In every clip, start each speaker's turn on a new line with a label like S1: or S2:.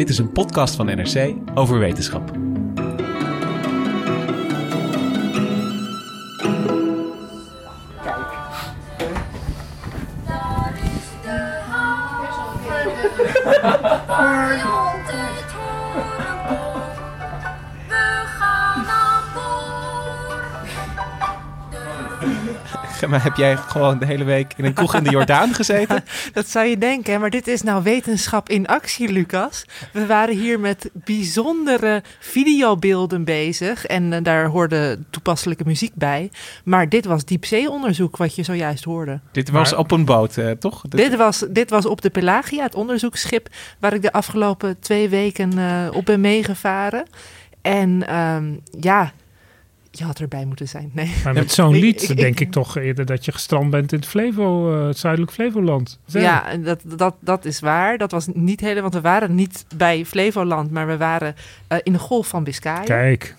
S1: Dit is een podcast van NRC over wetenschap.
S2: Daar is de haven,
S1: Gemma, heb jij gewoon de hele week in een kroeg in de Jordaan gezeten?
S3: Dat zou je denken, hè, maar dit is nou wetenschap in actie, Lucas. We waren hier met bijzondere videobeelden bezig en eh, daar hoorde toepasselijke muziek bij. Maar dit was diepzeeonderzoek wat je zojuist hoorde.
S1: Dit was op een boot, eh, toch? Dit-
S3: Dit was, dit was op de Pelagia, het onderzoeksschip waar ik de afgelopen twee weken eh, op ben meegevaren. En ehm, ja, je had erbij moeten zijn. Nee.
S4: Maar met zo'n lied
S3: ik-
S4: denk
S3: ik-
S4: ik toch eerder dat je gestrand bent in het, Flevo, eh, het zuidelijk Flevoland.
S3: Ja, en dat, dat, dat is waar. Dat was niet helemaal, want we waren niet bij Flevoland, maar we waren eh, in de Golf van Biscayen,
S4: Kijk,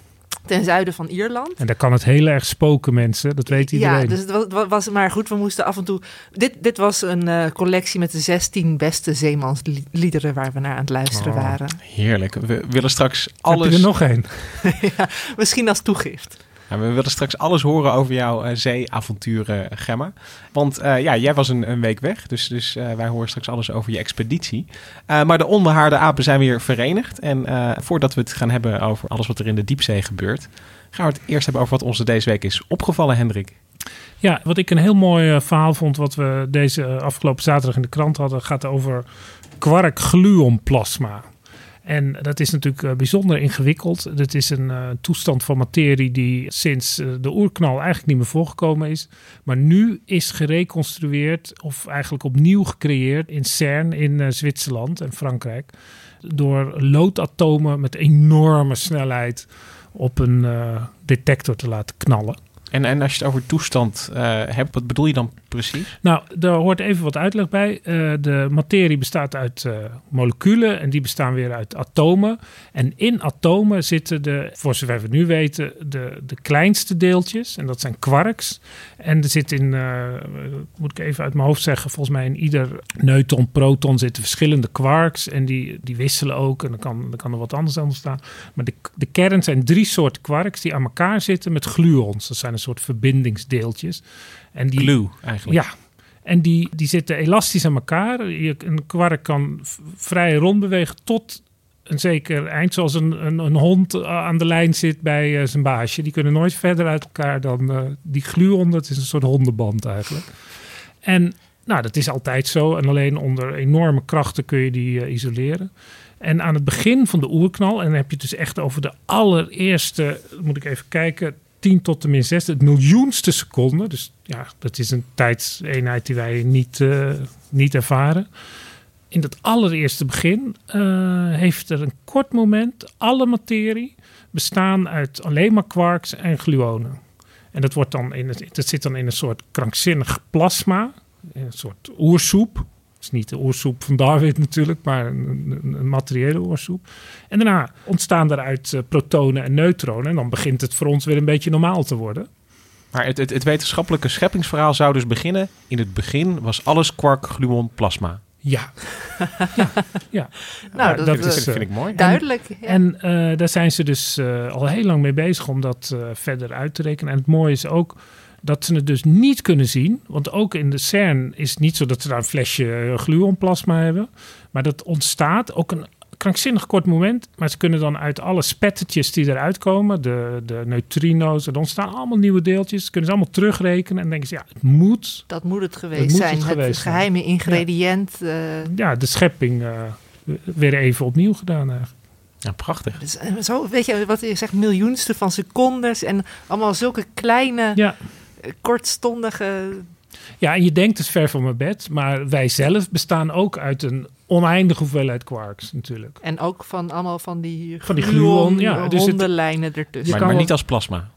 S3: ten zuiden van Ierland.
S4: en daar kan het heel erg spoken, mensen. Dat weet iedereen.
S3: Ja, dus het was, maar goed. We moesten af en toe. Dit, dit was een eh, collectie met de 16 beste zeemansliederen waar we naar aan het luisteren
S4: Oh.
S3: waren.
S1: Heerlijk. We willen straks
S4: Heb je
S1: alles,
S4: er nog één?
S3: ja, misschien als toegift.
S1: We willen straks alles horen over jouw eh, zeeavonturen, Gemma. Want eh, ja, jij was een, week weg, dus, dus eh, wij horen straks alles over je expeditie. Eh, maar de onbehaarde apen zijn weer verenigd. En eh, voordat we het gaan hebben over alles wat er in de diepzee gebeurt... gaan we het eerst hebben over wat ons deze week is opgevallen, Hendrik.
S4: Ja, wat ik een heel mooi eh, verhaal vond, wat we deze eh, afgelopen zaterdag in de krant hadden, gaat over kwark-gluonplasma. En dat is natuurlijk eh, bijzonder ingewikkeld. Het is een eh, toestand van materie die sinds eh, de oerknal eigenlijk niet meer voorgekomen is. Maar nu is gereconstrueerd of eigenlijk opnieuw gecreëerd in CERN in Zwitserland en Frankrijk. Door loodatomen met enorme snelheid op een detector te laten knallen.
S1: En, en als je het over toestand eh, hebt, wat bedoel je dan precies?
S4: Nou, daar hoort even wat uitleg bij. Eh, de materie bestaat uit eh, moleculen en die bestaan weer uit atomen. En in atomen zitten de, voor zover we nu weten, de, de kleinste deeltjes. En dat zijn quarks. En er zit in, moet ik even uit mijn hoofd zeggen, volgens mij in ieder neutron, proton zitten verschillende quarks. En die, die wisselen ook en dan kan, dan kan er wat anders aan ontstaan. Maar de, de kern zijn drie soorten quarks die aan elkaar zitten met gluons. Dat zijn soort verbindingsdeeltjes. En die,
S1: Glue, eigenlijk.
S4: ja, en die, die zitten elastisch aan elkaar. Je, een kwark kan vrij rond bewegen tot een zeker eind. Zoals een, een, een hond eh, aan de lijn zit bij eh, zijn baasje. Die kunnen nooit verder uit elkaar dan eh, die gluon. Dat is een soort hondenband eigenlijk. En nou, dat is altijd zo. En alleen onder enorme krachten kun je die isoleren. En aan het begin van de oerknal, en dan heb je het dus echt over de allereerste, moet ik even kijken, 10 tot de min 6, het miljoenste seconde. Dus ja, dat is een tijdseenheid die wij niet, eh, niet ervaren. In dat allereerste begin eh, heeft er een kort moment alle materie bestaan uit alleen maar quarks en gluonen. En dat, wordt dan in het, dat zit dan in een soort krankzinnig plasma, een soort oersoep. Het is niet de oersoep van Darwin natuurlijk, maar een, een, een materiële oersoep. En daarna ontstaan daaruit eh, protonen en neutronen. En dan begint het voor ons weer een beetje normaal te worden.
S1: Maar het, het, het wetenschappelijke scheppingsverhaal zou dus beginnen... in het begin was alles quark, gluon, plasma.
S4: Ja. ja, ja.
S3: Nou, dat,
S1: Dat, is,
S3: eh,
S1: vind ik mooi.
S3: Duidelijk. ja.
S4: En eh, daar zijn ze dus eh, al heel lang mee bezig om dat eh, verder uit te rekenen. En het mooie is ook dat ze het dus niet kunnen zien. Want ook in de CERN is het niet zo dat ze daar een flesje eh, gluonplasma hebben. Maar dat ontstaat ook een krankzinnig kort moment. Maar ze kunnen dan uit alle spettertjes die eruit komen, de, de neutrino's, er ontstaan allemaal nieuwe deeltjes. Kunnen ze allemaal terugrekenen en denken ze, ja, het moet
S3: dat moet het geweest
S4: moet
S3: zijn. Het,
S4: geweest
S3: geheime ingrediënt. eh,
S4: ja, de schepping eh, weer even opnieuw gedaan eigenlijk.
S1: Ja, prachtig.
S3: dus, zo, weet je wat je zegt, miljoenste van secondes en allemaal zulke kleine,
S4: Ja,
S3: kortstondige.
S4: Ja, en je denkt het is ver van mijn bed, maar wij zelf bestaan ook uit een oneindige hoeveelheid quarks natuurlijk.
S3: En ook van allemaal van die,
S4: Van die gluon, ja, dus het-
S3: hondenlijnen ertussen.
S1: Maar, maar niet als plasma.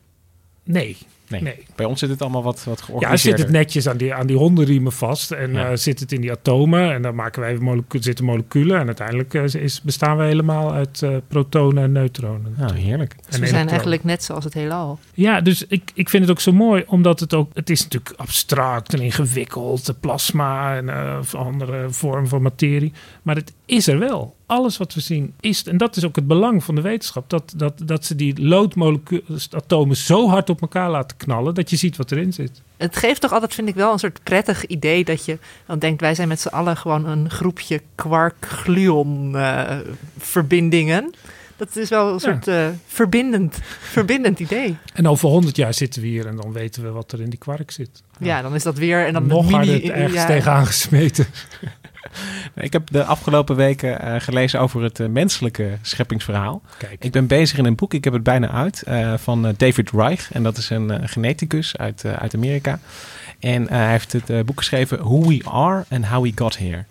S4: Nee,
S1: Nee.
S4: nee.
S1: Bij ons zit het allemaal wat, wat
S4: Ja, zit het netjes aan die, aan die hondenriemen vast en
S1: Ja.
S4: eh, zit het in die atomen en dan maken wij molecu- zitten moleculen en uiteindelijk eh, is, bestaan we helemaal uit eh, protonen en neutronen.
S1: Nou, heerlijk.
S4: En
S3: Dus we zijn
S4: elektronen.
S3: eigenlijk net zoals het heelal.
S4: Ja, dus ik, ik vind het ook zo mooi, omdat het ook... Het is natuurlijk abstract en ingewikkeld, de plasma en eh, of andere vorm van materie. Maar het is er wel. Alles wat we zien is... En dat is ook het belang van de wetenschap. Dat, dat, dat ze die loodmoleculen zo hard op elkaar laten knallen... dat je ziet wat erin zit.
S3: Het geeft toch altijd, vind ik wel, een soort prettig idee dat je dan denkt, wij zijn met z'n allen gewoon een groepje quark-gluon-verbindingen. dat is wel een
S4: Ja.
S3: soort eh, verbindend, verbindend idee.
S4: En over honderd jaar zitten we hier en dan weten we wat er in die kwark zit.
S3: Ja, dan is dat weer en dan
S4: Nog harder ergens
S3: ja,
S4: tegenaan gesmeten.
S1: Ik heb de afgelopen weken eh, gelezen over het eh, menselijke scheppingsverhaal.
S4: Kijk,
S1: Ik ben bezig in een boek, ik heb het bijna uit, eh, van David Reich. En dat is een geneticus uit, uit Amerika. En hij heeft het boek geschreven Who We Are and How We Got Here.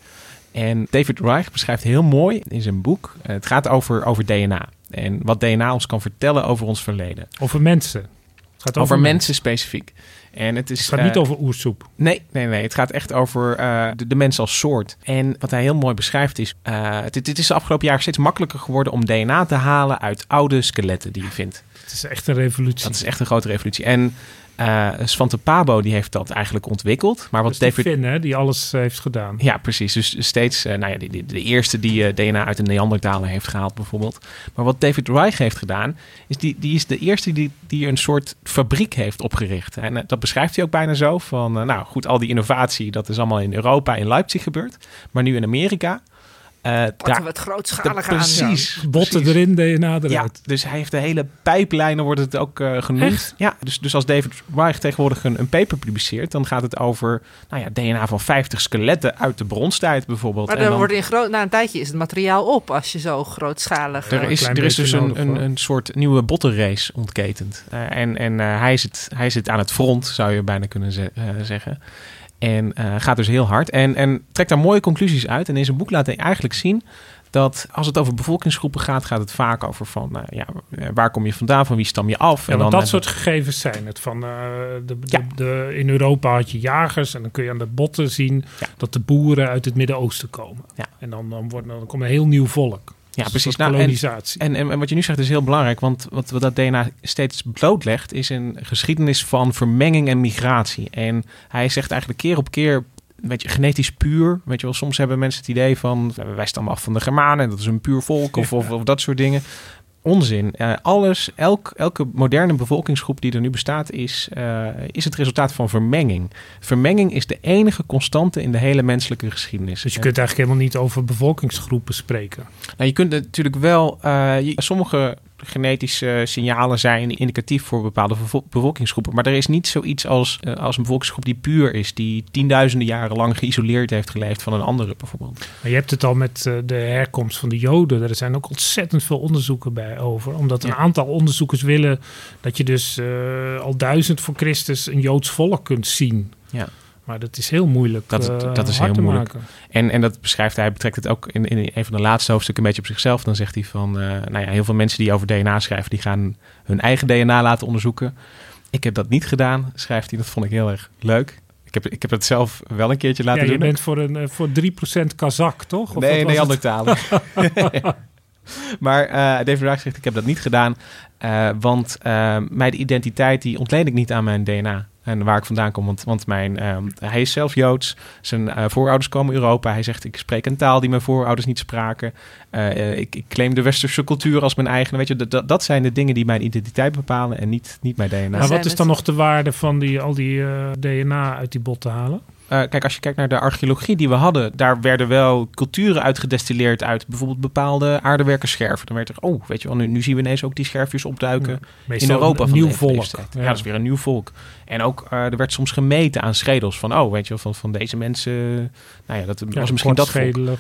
S1: En David Reich beschrijft heel mooi in zijn boek, het gaat over, over DNA. En wat DNA ons kan vertellen over ons verleden.
S4: over mensen. Het gaat
S1: Over, mensen specifiek. En het is,
S4: Het gaat
S1: eh,
S4: niet over oersoep.
S1: Nee, nee, nee. Het gaat echt over eh, de, de mens als soort. En wat hij heel mooi beschrijft is... eh het, het is de afgelopen jaren steeds makkelijker geworden om DNA te halen uit oude skeletten die je vindt.
S4: Het is echt een revolutie.
S1: Dat is echt een grote revolutie. En eh Svante Pabo die heeft dat eigenlijk ontwikkeld. Maar wat David...
S4: Finn, hè, die alles eh, heeft gedaan.
S1: Ja, precies. Dus steeds, eh, nou ja, die- de eerste die DNA uit de Neandertaler heeft gehaald bijvoorbeeld. Maar wat David Reich heeft gedaan, is die, die is de eerste die, die een soort fabriek heeft opgericht. En dat beschrijft hij ook bijna zo van, nou goed, al die innovatie, dat is allemaal in Europa, in Leipzig gebeurd. Maar nu in Amerika, eh,
S3: Pakken
S1: daar,
S3: we het grootschalig aan.
S1: precies.
S4: Botten
S1: precies.
S4: erin, DNA eruit.
S1: Ja, dus hij heeft de hele pijplijnen, wordt het ook eh, genoemd.
S4: Echt?
S1: Ja, dus, dus als David Reich tegenwoordig een, een paper publiceert, dan gaat het over nou ja, DNA van 50 skeletten uit de bronstijd bijvoorbeeld.
S3: Maar
S1: En
S3: dan wordt in groot, na een tijdje is het materiaal op als je zo grootschalig...
S1: Er is, er is dus een,
S4: nodig,
S1: een, een soort nieuwe bottenrace ontketend. Eh, en en eh, hij, zit, hij zit aan het front, zou je bijna kunnen ze- zeggen. En eh, gaat dus heel hard. En, en trekt daar mooie conclusies uit. En in zijn boek laat hij eigenlijk zien dat als het over bevolkingsgroepen gaat, gaat het vaak over van nou ja, waar kom je vandaan, van wie stam je af.
S4: Ja,
S1: en dan,
S4: dat
S1: eh,
S4: soort gegevens zijn het. Van, eh, de, de,
S1: Ja.
S4: de, in Europa had je jagers en dan kun je aan de botten zien
S1: Ja.
S4: dat de boeren uit het Midden-Oosten komen. En dan, dan, wordt, dan komt een heel nieuw volk.
S1: Ja,
S4: Dus
S1: precies. Nou, en-
S4: kolonisatie.
S1: En, en, en wat je nu zegt is heel belangrijk, want wat, wat dat DNA steeds blootlegt, is een geschiedenis van vermenging en migratie. En hij zegt eigenlijk keer op keer, weet je, genetisch puur. Weet je wel, soms hebben mensen het idee van, wij stammen af van de Germanen, en dat is een puur volk, of, of, of dat soort dingen. Onzin. Eh, alles, elk, elke moderne bevolkingsgroep die er nu bestaat, is, eh, is het resultaat van vermenging. Vermenging is de enige constante in de hele menselijke geschiedenis.
S4: dus je kunt eigenlijk helemaal niet over bevolkingsgroepen spreken.
S1: Nou, je kunt natuurlijk wel. eh, je- sommige genetische signalen zijn indicatief voor bepaalde bevo- bevolkingsgroepen. Maar er is niet zoiets als, eh, als een bevolkingsgroep die puur is, die tienduizenden jaren lang geïsoleerd heeft geleefd van een andere bijvoorbeeld.
S4: Maar je hebt het al met eh, de herkomst van de Joden. Er zijn ook ontzettend veel onderzoeken bij over. Omdat een
S1: Ja.
S4: aantal onderzoekers willen dat je dus eh, al duizend voor Christus een Joods volk kunt zien.
S1: Ja.
S4: Maar dat is heel moeilijk.
S1: Dat is-
S4: eh,
S1: dat is heel moeilijk.
S4: maken.
S1: En, en dat beschrijft hij, betrekt het ook in, in een van de laatste hoofdstukken een beetje op zichzelf. Dan zegt hij van, eh, nou ja, heel veel mensen die over DNA schrijven, die gaan hun eigen DNA laten onderzoeken. Ik heb dat niet gedaan, schrijft hij. Dat vond ik heel erg leuk. Ik heb, ik heb het zelf wel een keertje laten
S4: Ja, je
S1: doen.
S4: bent voor, een, eh, voor 3% Kazak, toch? Of
S1: nee, talen. maar eh, David zegt, ik heb dat niet gedaan. want eh, mijn identiteit, die ontleen ik niet aan mijn DNA. En waar ik vandaan kom. Want, want mijn, ehm, hij is zelf Joods. Zijn eh, voorouders komen Europa. Hij zegt, ik spreek een taal die mijn voorouders niet spraken. Eh, eh, ik, ik claim de westerse cultuur als mijn eigen. Weet je, dat- dat, zijn de dingen die mijn identiteit bepalen. En niet, niet mijn DNA.
S4: Maar wat is dan nog de waarde van die, al die eh, DNA uit die bot te halen?
S1: Eh, kijk, als je kijkt naar de archeologie die we hadden, daar werden wel culturen uitgedestilleerd uit bijvoorbeeld bepaalde aardewerkerscherven. Dan werd er, oh, weet je wel, nu, nu zien we ineens ook die scherfjes opduiken in Europa
S4: een
S1: van
S4: nieuw
S1: de
S4: volk.
S1: leeftijd. Ja. dat is weer een nieuw volk. En ook, eh, er werd soms gemeten aan schedels van, oh, weet je wel, van, van deze mensen, nou ja, dat
S4: Ja,
S1: was misschien dat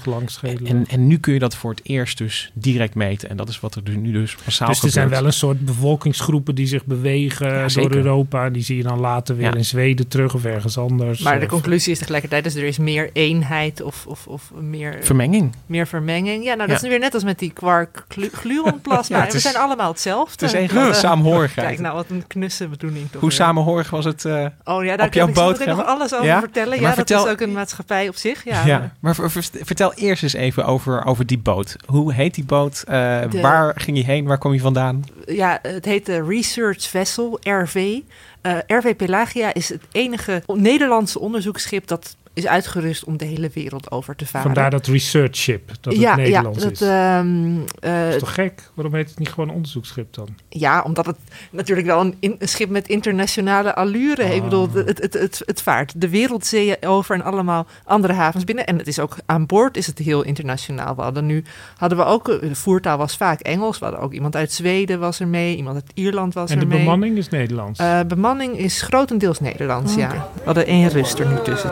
S4: langschedelig.
S1: En, en nu kun je dat voor het eerst dus direct meten. En dat is wat er dus nu dus massaal
S4: dus er zijn
S1: gebeurt.
S4: wel een soort bevolkingsgroepen die zich bewegen
S1: Ja,
S4: door. Europa. Die zie je dan later weer
S1: Ja.
S4: in Zweden terug of ergens anders.
S3: Maar de conclusie is tegelijkertijd, dus er is meer eenheid of, of, of meer,
S1: Vermenging.
S3: meer vermenging. Ja, nou dat
S1: Ja.
S3: is weer net als met die quark-gluonplasma.
S1: Ja,
S3: we zijn allemaal hetzelfde.
S1: Het is één grote saamhorigheid.
S3: Kijk, nou wat een knusse bedoeling toch
S1: Hoe
S3: weer.
S1: samenhorig was het? eh,
S3: Oh ja, daar kan ik
S1: boot,
S3: nog alles over
S1: Ja?
S3: vertellen. Ja,
S1: Maar
S3: dat
S1: vertel-
S3: is ook een maatschappij op zich. Ja,
S1: ja. Maar ver- ver- vertel eerst eens even over, over die boot. Hoe heet die boot? Eh,
S3: De-
S1: Waar ging je heen? Waar kom je vandaan?
S3: ja, het heet de Research Vessel, RV. Eh, RV Pelagia is het enige Nederlandse onderzoeksschip dat is uitgerust om de hele wereld over te varen.
S4: Vandaar dat research ship, dat het
S3: ja,
S4: Nederlands
S3: ja, dat,
S4: is.
S3: ehm, eh,
S4: dat is toch gek? Waarom heet het niet gewoon onderzoeksschip dan?
S3: ja, omdat het natuurlijk wel een, in- een schip met internationale allure heeft. Ik bedoel,
S4: Ah.
S3: het, het, het, het vaart de wereldzeeën over en allemaal andere havens binnen. En het is ook aan boord is het heel internationaal. We hadden nu hadden we ook, eh, de voertaal was vaak Engels. We hadden ook iemand uit Zweden was er mee, iemand uit Ierland was
S4: en de
S3: er mee.
S4: bemanning is Nederlands.
S3: Eh, bemanning is grotendeels Nederlands, ja. We hadden één rust er nu tussen.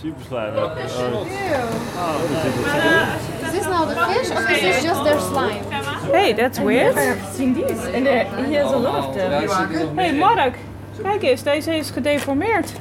S5: Super slijmerig.
S2: Is this now the fish or is this just their slime?
S6: Hey, that's weird. I've seen these and there, he has a lot of them. Hey, Mark, kijk eens, deze is gedeformeerd.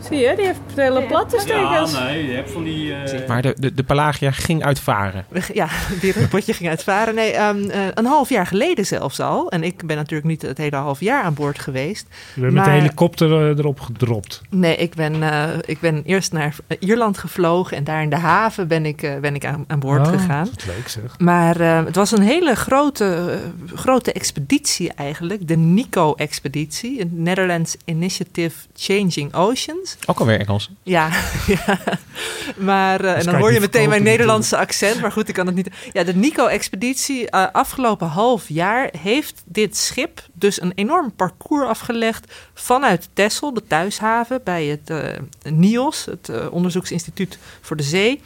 S6: Zie je, die heeft hele platte
S5: Ja,
S6: stekers.
S5: nee, je hebt van die... eh,
S1: Maar de, de, de Pelagia ging uitvaren.
S3: We Ja, een potje ging uitvaren. Nee, ehm, eh, een half jaar geleden zelfs al. En ik ben natuurlijk niet het hele half jaar aan boord geweest.
S4: Je bent met de helikopter eh, erop gedropt.
S3: Nee, ik ben, eh, ik ben eerst naar Ierland gevlogen. En daar in de haven ben ik, ben ik aan, aan boord
S4: Oh,
S3: gegaan.
S4: Dat is leuk zeg.
S3: Maar het was een hele grote, grote expeditie eigenlijk. De NICO-expeditie. Netherlands Initiative Changing Oceans.
S1: Ook alweer Engels.
S3: Ja, ja. maar eh, en dan hoor je meteen mijn Nederlandse accent. Maar goed, ik kan het niet. Ja, de Nico-expeditie uh, afgelopen half jaar heeft dit schip dus een enorm parcours afgelegd vanuit Texel, de thuishaven, bij het uh, NIOS, het onderzoeksinstituut voor de zee,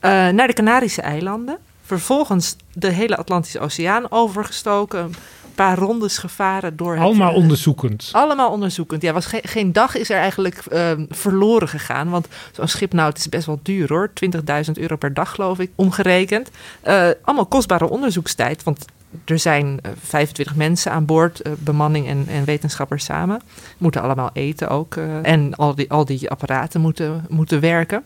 S3: naar de Canarische eilanden. Vervolgens de hele Atlantische Oceaan overgestoken. Een paar rondes gevaren door.
S4: Allemaal
S3: het,
S4: onderzoekend.
S3: Allemaal onderzoekend. Ja, was ge geen dag is er eigenlijk uh, verloren gegaan. Want zo'n schip, nou, het is best wel duur hoor. 20.000 euro per dag, geloof ik, omgerekend. Uh, allemaal kostbare onderzoekstijd. Want er zijn uh, 25 mensen aan boord, bemanning en, en, wetenschappers samen. Moeten allemaal eten ook. Uh, en al die, al die apparaten moeten, moeten werken.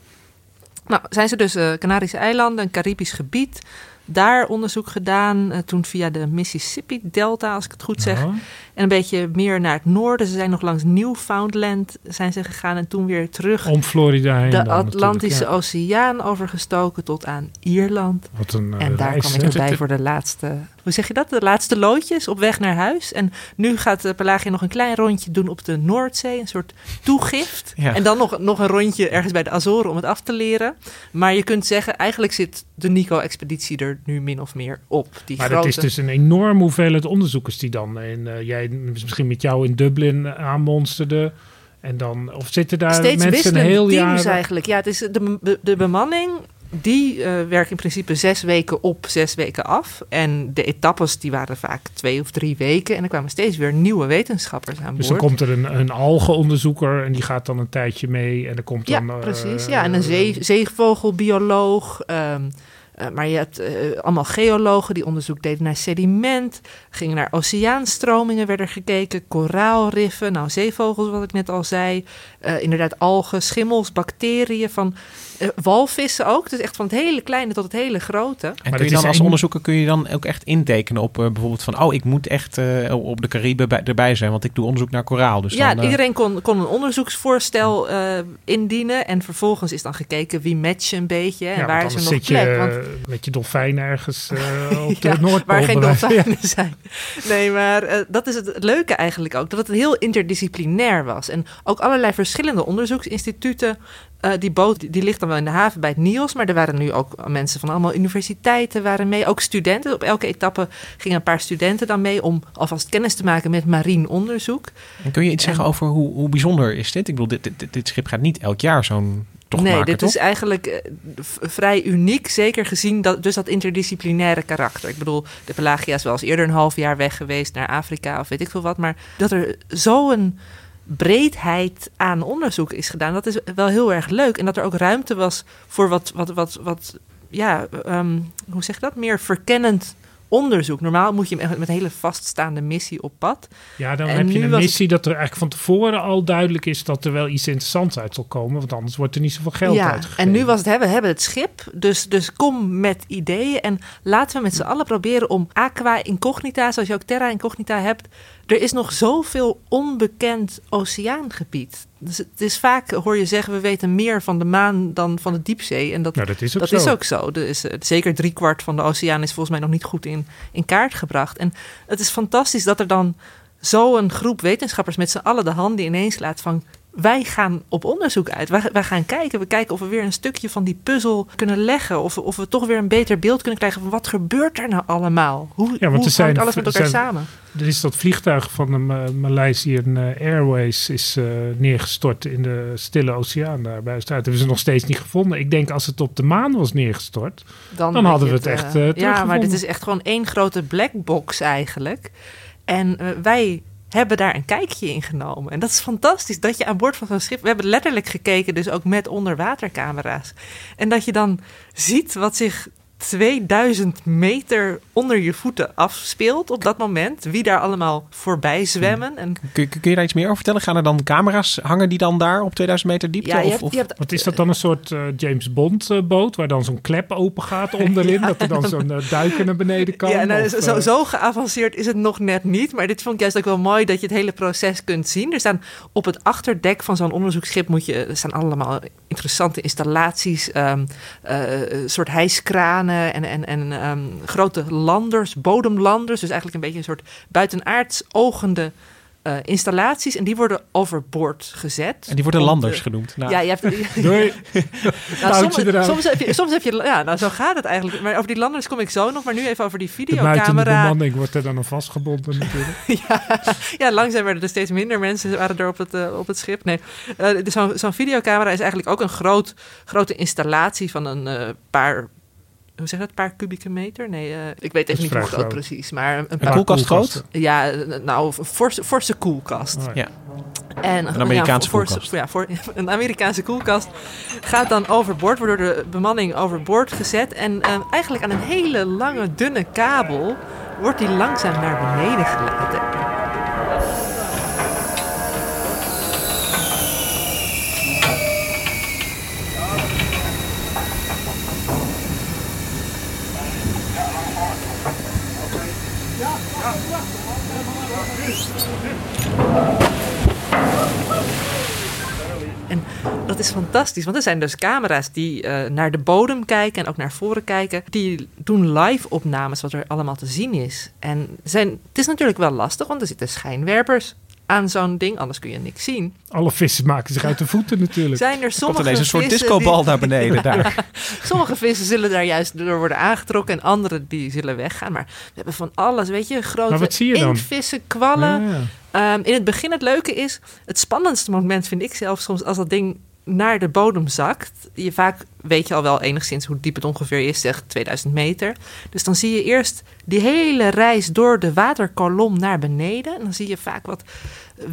S3: Nou, zijn ze dus Canarische eilanden, een Caribisch gebied. Daar onderzoek gedaan, uh, toen via de Mississippi-delta, als ik het goed zeg.
S4: Ja.
S3: En een beetje meer naar het noorden. Ze zijn nog langs Newfoundland zijn ze gegaan en toen weer terug.
S4: Om Florida heen
S3: De
S4: dan
S3: Atlantische
S4: ja.
S3: Oceaan overgestoken tot aan Ierland.
S4: Wat een, uh,
S3: en daar
S4: reis,
S3: kwam ik erbij voor de laatste, hoe zeg je dat? De laatste loodjes op weg naar huis. En nu gaat uh, Pelagia nog een klein rondje doen op de Noordzee. Een soort toegift.
S1: Ja.
S3: En dan nog, nog een rondje ergens bij de Azoren om het af te leren. Maar je kunt zeggen, eigenlijk zit de Nico-expeditie er nu min of meer op. Die
S4: Maar
S3: grote...
S4: dat is dus een enorme hoeveelheid onderzoekers die dan... En, uh, jij misschien met jou in Dublin aanmonsterden... En dan, of zitten daar
S3: Steeds
S4: mensen een heel
S3: teams
S4: jaar...
S3: eigenlijk. Ja, het is de, de, bemanning die uh, werkt in principe zes weken op, zes weken af. En de etappes die waren vaak twee of drie weken. En er kwamen steeds weer nieuwe wetenschappers aan
S4: Dus
S3: boord.
S4: dan komt er een, een algenonderzoeker en die gaat dan een tijdje mee. En er komt
S3: ja,
S4: dan...
S3: precies.
S4: Uh,
S3: ja, en een zee, zeevogelbioloog... Um, uh, maar je hebt uh, allemaal geologen die onderzoek deden naar sediment, gingen naar oceaanstromingen, werden gekeken, koraalriffen, nou zeevogels wat ik net al zei, uh, inderdaad algen, schimmels, bacteriën, van uh, walvissen ook. Dus echt van het hele kleine tot het hele grote.
S1: En kun je dan als een... onderzoeker kun je dan ook echt intekenen op uh, bijvoorbeeld van, oh, ik moet echt uh, op de Cariben bij, erbij zijn, want ik doe onderzoek naar koraal. Dus
S3: ja,
S1: dan,
S3: iedereen kon, kon een onderzoeksvoorstel uh, indienen en vervolgens is dan gekeken wie matchen een beetje en
S4: ja,
S3: waar is er nog
S4: zit
S3: plek.
S4: Je,
S3: want,
S4: met je dolfijn ergens uh, op de
S3: ja,
S4: Noordpool.
S3: Waar geen dolfijnen ja. zijn. Nee, maar uh, dat is het leuke eigenlijk ook. Dat het heel interdisciplinair was. En ook allerlei verschillende onderzoeksinstituten. Uh, die boot die, die ligt dan wel in de haven bij het NIOS. Maar er waren nu ook mensen van allemaal universiteiten waren mee. Ook studenten. Op elke etappe gingen een paar studenten dan mee... om alvast kennis te maken met marien onderzoek.
S1: En kun je iets en, zeggen over hoe, hoe bijzonder is dit? Ik bedoel, dit, dit, dit schip gaat niet elk jaar zo'n toch
S3: nee,
S1: maken,
S3: dit
S1: toch?
S3: is eigenlijk uh, vrij uniek, zeker gezien dat, dus dat interdisciplinaire karakter. Ik bedoel, de Pelagia is wel eens eerder een half jaar weg geweest naar Afrika of weet ik veel wat. Maar dat er zo'n breedheid aan onderzoek is gedaan, dat is wel heel erg leuk. En dat er ook ruimte was voor wat, wat, wat, wat ja, um, hoe zeg je dat, meer verkennend onderzoek. Normaal moet je met een hele vaststaande missie op pad.
S4: Ja, dan
S3: En
S4: heb je een missie dat er eigenlijk van tevoren al duidelijk is dat er wel iets interessants uit zal komen. Want anders wordt er niet zoveel geld
S3: ja,
S4: uitgegeven.
S3: en nu was het, hè, we hebben het schip, dus, dus kom met ideeën en laten we met z'n allen proberen om aqua incognita, zoals je ook terra incognita hebt. Er is nog zoveel onbekend oceaangebied. Dus het is vaak, hoor je zeggen, we weten meer van de maan dan van de diepzee. En dat,
S4: Nou, dat is ook
S3: dat
S4: zo.
S3: is ook zo. Er is, eh, zeker driekwart van de oceaan is volgens mij nog niet goed in, in kaart gebracht. En het is fantastisch dat er dan zo'n groep wetenschappers met z'n allen de handen ineens laat van... Wij gaan op onderzoek uit. Wij, wij gaan kijken. We kijken of we weer een stukje van die puzzel kunnen leggen. Of, we- of we toch weer een beter beeld kunnen krijgen van wat gebeurt er nou allemaal? Hoe,
S4: want
S3: hoe
S4: zijn-
S3: alles met elkaar
S4: zijn-
S3: samen?
S4: Er is dat vliegtuig van de Ma- Malaysian eh, Airways is eh, neergestort in de Stille Oceaan daar bij Australië. Dat hebben ze nog steeds niet gevonden. Ik denk als het op de maan was neergestort. Dan hadden we het echt,
S3: eh, ja, maar dit is echt gewoon één grote black box eigenlijk. En wij hebben daar een kijkje in genomen. En dat is fantastisch dat je aan boord van zo'n schip... We hebben letterlijk gekeken, dus ook met onderwatercamera's. En dat je dan ziet wat zich 2000 meter onder je voeten afspeelt op dat moment. Wie daar allemaal voorbij zwemmen. En
S1: Kun, kun je daar iets meer over vertellen? Gaan er dan camera's hangen die dan daar op 2000 meter diepte?
S3: ja, je
S1: of,
S3: hebt,
S1: of-
S3: je hebt
S4: Wat is dat dan een soort eh, James Bond eh, boot waar dan zo'n klep open gaat onderin? Dat er dan zo'n duiker naar beneden kan?
S3: Ja, nou,
S4: Of,
S3: zo, zo geavanceerd is het nog net niet. Maar dit vond ik juist ook wel mooi dat je het hele proces kunt zien. Er staan op het achterdek van zo'n onderzoeksschip moet je, er staan allemaal interessante installaties, ehm, eh, een soort hijskranen en, en, en ehm, grote landers, bodemlanders. Dus eigenlijk een beetje een soort buitenaards ogende eh, installaties. En die worden overboord gezet.
S1: en die worden landers genoemd. Nou,
S3: Ja, je hebt,
S4: Doei.
S3: nou,
S4: Touwtje
S3: soms, soms, heb je, soms heb je, ja, nou zo gaat het eigenlijk. Maar over die landers kom ik zo nog, maar nu even over die
S4: De
S3: videocamera.
S4: bemanning wordt er dan aan vastgebonden natuurlijk.
S3: ja, ja, langzaam werden er steeds minder mensen waren er op het, eh, op het schip. Nee, eh, dus zo'n zo'n videocamera is eigenlijk ook een groot, grote installatie van een eh, paar... Hoe zeg je dat? Een paar kubieke meter? Nee, eh, ik weet even niet hoe groot
S4: groot.
S3: precies. Maar een,
S1: Een
S3: paar...
S1: koelkast groot?
S3: Ja, eh, nou, een forse, forse koelkast.
S4: Oh, ja.
S1: Ja.
S3: En,
S1: Een Amerikaanse
S3: ja, voor-
S1: koelkast.
S3: Ja, voor, een Amerikaanse koelkast gaat dan overboord, wordt door de bemanning overboord gezet. En eh, eigenlijk aan een hele lange, dunne kabel wordt die langzaam naar beneden gelaten. En dat is fantastisch, want er zijn dus camera's die eh, naar de bodem kijken en ook naar voren kijken. Die doen live opnames wat er allemaal te zien is. En zijn, het is natuurlijk wel lastig, want er zitten schijnwerpers aan zo'n ding, anders kun je niks zien.
S4: Alle vissen maken zich uit de voeten natuurlijk.
S3: Zijn er sommige
S1: ineens een soort
S3: vissen
S1: discobal
S3: die-
S1: naar beneden daar.
S3: Sommige vissen zullen daar juist door worden aangetrokken en andere die zullen weggaan. Maar we hebben van alles, weet je, grote inktvissen, kwallen.
S4: Ja,
S3: Ehm, in het begin het leuke is, het spannendste moment vind ik zelf soms als dat ding naar de bodem zakt. Je vaak weet je al wel enigszins hoe diep het ongeveer is, zeg 2000 meter. Dus dan zie je eerst die hele reis door de waterkolom naar beneden. En dan zie je vaak wat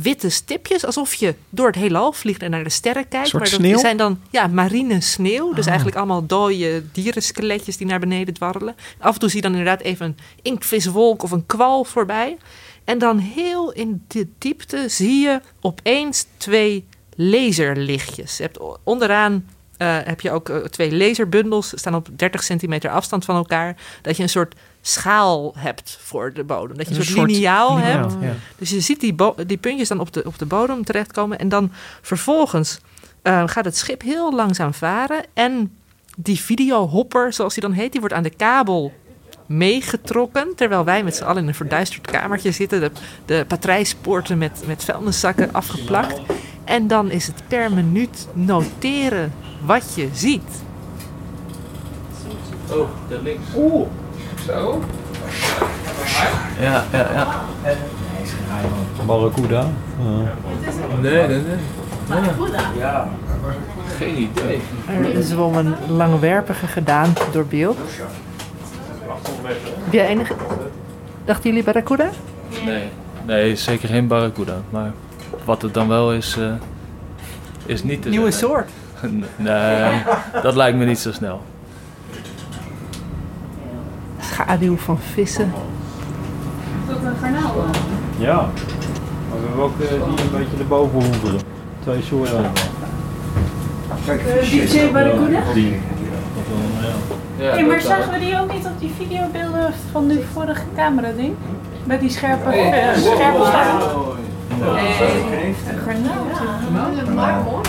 S3: witte stipjes, alsof je door het heelal vliegt en naar de sterren kijkt. maar dat
S1: sneeuw?
S3: zijn dan ja, marine sneeuw. Dus
S1: Ah.
S3: eigenlijk allemaal dode dierenskeletjes die naar beneden dwarrelen. Af en toe zie je dan inderdaad even een inktviswolk of een kwal voorbij. En dan heel in de diepte zie je opeens twee laserlichtjes. Je hebt onderaan eh, heb je ook eh, twee laserbundels, staan op 30 centimeter afstand van elkaar. Dat je een soort schaal hebt voor de bodem. Dat je een,
S1: Een
S3: soort, liniaal hebt.
S1: ja.
S3: Dus je ziet die, die puntjes dan op de, op de bodem terechtkomen. En dan vervolgens eh, gaat het schip heel langzaam varen. En die videohopper, zoals die dan heet, die wordt aan de kabel meegetrokken. Terwijl wij met z'n allen in een verduisterd kamertje zitten. De, de patrijspoorten met, met vuilniszakken afgeplakt. En dan is het per minuut noteren wat je ziet.
S5: Oh, daar links. Oeh, zo. Ja, ja, ja.
S7: Barracuda.
S5: Nee, nee, nee. Ja. Geen idee.
S3: Er zwom een langwerpige gedaan door beeld. Heb jij enige... Dachten jullie barracuda?
S5: Nee, nee, zeker geen barracuda. Maar wat het dan wel is, eh, is niet te
S3: Nieuwe
S5: zeggen.
S3: soort.
S5: Nee, dat lijkt me niet zo snel.
S3: schaduw van vissen.
S6: Is dat een garnaal?
S7: Ja. Maar we hebben ook eh, die een beetje erboven hoeveren. Twee soorten. Kijk,
S6: DJ Barracuda?
S7: Die.
S5: Ja,
S6: Hey, maar
S5: dat,
S6: zagen we die ook niet op die videobeelden van de vorige camera ding? Met die scherpe, eh, scherpe staan. Een garnaal.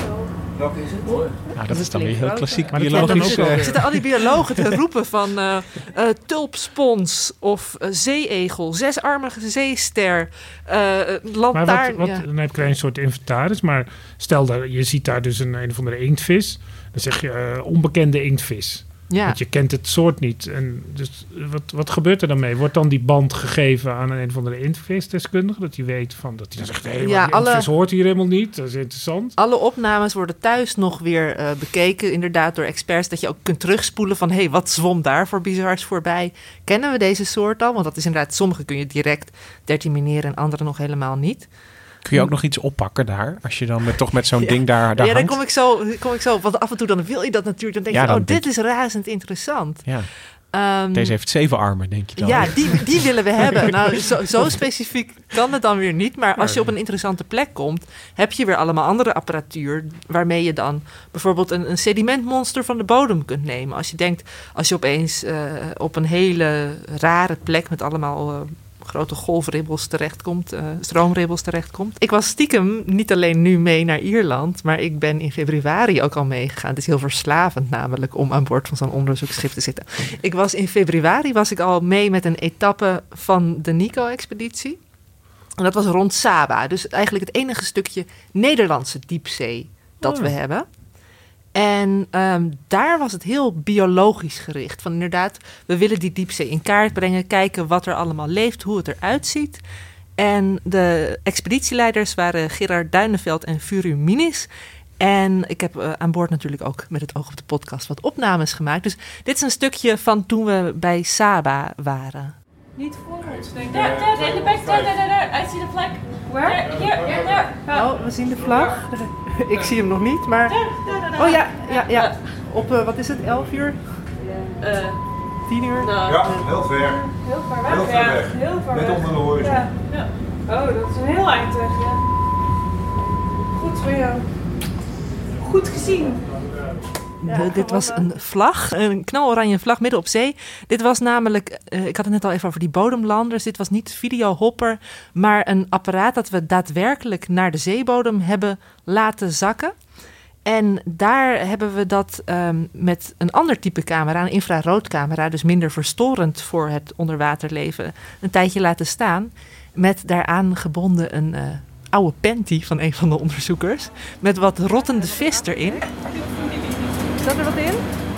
S7: Welke is het?
S1: Nou, dat is dan weer heel klassiek
S4: Maar
S1: biologisch.
S4: ook wel-
S1: eh,
S3: Zitten al die biologen te roepen van eh eh, tulpspons of zeeegel, zesarmige zeester, eh
S4: Maar
S3: lantaarn.
S4: wat, wat,
S3: ja.
S4: dan heb je een soort inventaris. Maar stel dat je ziet daar dus een, een of andere inktvis. Dan zeg je onbekende inktvis.
S3: Ja.
S4: Want je kent het soort niet. En dus wat, wat gebeurt er dan mee? Wordt dan die band gegeven aan een, een of andere intvisdeskundige? Dat hij weet van dat hij dan zegt: hé, hey,
S3: Ja,
S4: die
S3: alle-
S4: hoort hier helemaal niet. Dat is interessant.
S3: Alle opnames worden thuis nog weer eh, bekeken, inderdaad door experts. Dat je ook kunt terugspoelen van, hé, hey, wat zwom daar voor bizars voorbij? Kennen we deze soort al? Want dat is inderdaad, sommige kun je direct determineren en andere nog helemaal niet.
S1: Kun je ook nog iets oppakken daar? Als je dan met, toch met zo'n ding daar, daar
S3: ja, dan kom ik, zo, kom ik zo, want af en toe dan wil je dat natuurlijk. Dan denk
S1: Ja,
S3: je,
S1: dan
S3: oh, dit is razend interessant.
S1: Ja.
S3: Ehm,
S1: Deze heeft zeven armen, denk je dan?
S3: Ja, die, die willen we hebben. Nou, zo, zo specifiek kan het dan weer niet. Maar als je op een interessante plek komt, heb je weer allemaal andere apparatuur. Waarmee je dan bijvoorbeeld een, een sedimentmonster van de bodem kunt nemen. Als je denkt, als je opeens eh, op een hele rare plek met allemaal. eh, grote golfribbels terechtkomt, eh stroomribbels terechtkomt. Ik was stiekem niet alleen nu mee naar Ierland, maar ik ben in februari ook al meegegaan. Het is heel verslavend namelijk om aan boord van zo'n onderzoeksschip te zitten. Ik was in februari was ik al mee met een etappe van de Nico-expeditie. En dat was rond Saba. Dus eigenlijk het enige stukje Nederlandse diepzee dat
S4: Oh.
S3: we hebben. En ehm, daar was het heel biologisch gericht. Van inderdaad, we willen die diepzee in kaart brengen, kijken wat er allemaal leeft, hoe het eruit ziet. En de expeditieleiders waren Gerard Duineveld en Furu Minis. En ik heb eh, aan boord natuurlijk ook met het oog op de podcast wat opnames gemaakt. Dus dit is een stukje van toen we bij Saba waren.
S6: Niet voor ons, denk ik. Daar, daar, in de back, daar, daar, daar, daar. I see the flag. Where? Hier, hier, daar.
S3: Oh, we zien de vlag. Ik zie hem nog niet, maar...
S6: Daar, daar, daar.
S3: Oh ja, ja, ja. Op, eh, wat is het, 11 uur?
S6: Eh,
S3: 10 uur?
S6: nou,
S7: Ja, heel ver.
S6: heel ver weg.
S7: Heel ver
S6: ja,
S7: weg.
S6: Heel ver
S7: Net
S6: weg.
S7: onder de horizon.
S6: Ja, ja. Oh, dat is een heel eind weg, ja. Goed voor jou. Goed gezien.
S3: De- dit was een vlag, een knaloranje vlag midden op zee. Dit was namelijk, eh, ik had het net al even over die bodemlanders. Dit was niet videohopper, maar een apparaat dat we daadwerkelijk naar de zeebodem hebben laten zakken. En daar hebben we dat ehm, met een ander type camera, een infraroodcamera, dus minder verstorend voor het onderwaterleven, een tijdje laten staan. Met daaraan gebonden een eh, oude panty van een van de onderzoekers. Met wat rottende vis erin. Zat er wat in?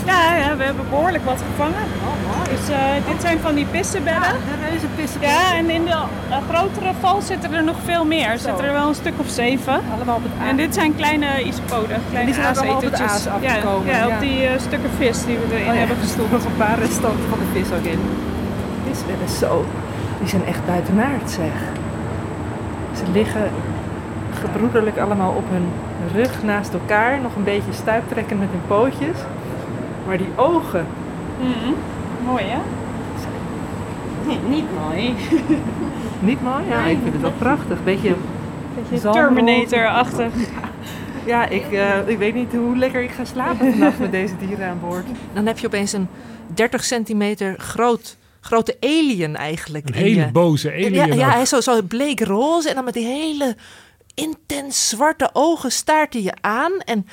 S6: Ja, ja, we hebben behoorlijk wat gevangen. Dus eh, dit zijn van die pissenbedden.
S3: de reuze pissen.
S6: Ja, en in de eh, grotere val zitten er nog veel meer. Er zitten er wel een stuk of zeven.
S3: Allemaal op het
S6: En dit zijn kleine isopoden, kleine
S3: die zijn op het aas
S6: Ja,
S3: afgekomen,
S6: Ja,
S3: ja.
S6: op die eh, stukken vis die we erin
S3: Oh ja,
S6: hebben gestopt.
S3: nog een paar restanten van de vis ook in. Visbedden, zo. Die zijn echt buitenaard, zeg. Ze liggen gebroederlijk allemaal op hun rug naast elkaar. Nog een beetje stuiptrekkend met hun pootjes. Maar die ogen,
S6: Mhm. Mooi hè? Nee, niet mooi.
S3: niet mooi? Ja, ik vind het wel prachtig. Beetje,
S6: Beetje. Terminator-achtig.
S3: ja, ik, eh, ik weet niet hoe lekker ik ga slapen vannacht met deze dieren aan boord. Dan heb je opeens een 30 centimeter groot, grote alien eigenlijk.
S4: Een hele
S3: je-
S4: boze alien.
S3: Ja, hij is zo, zo bleek roze en dan met die hele intens zwarte ogen staart hij je aan. En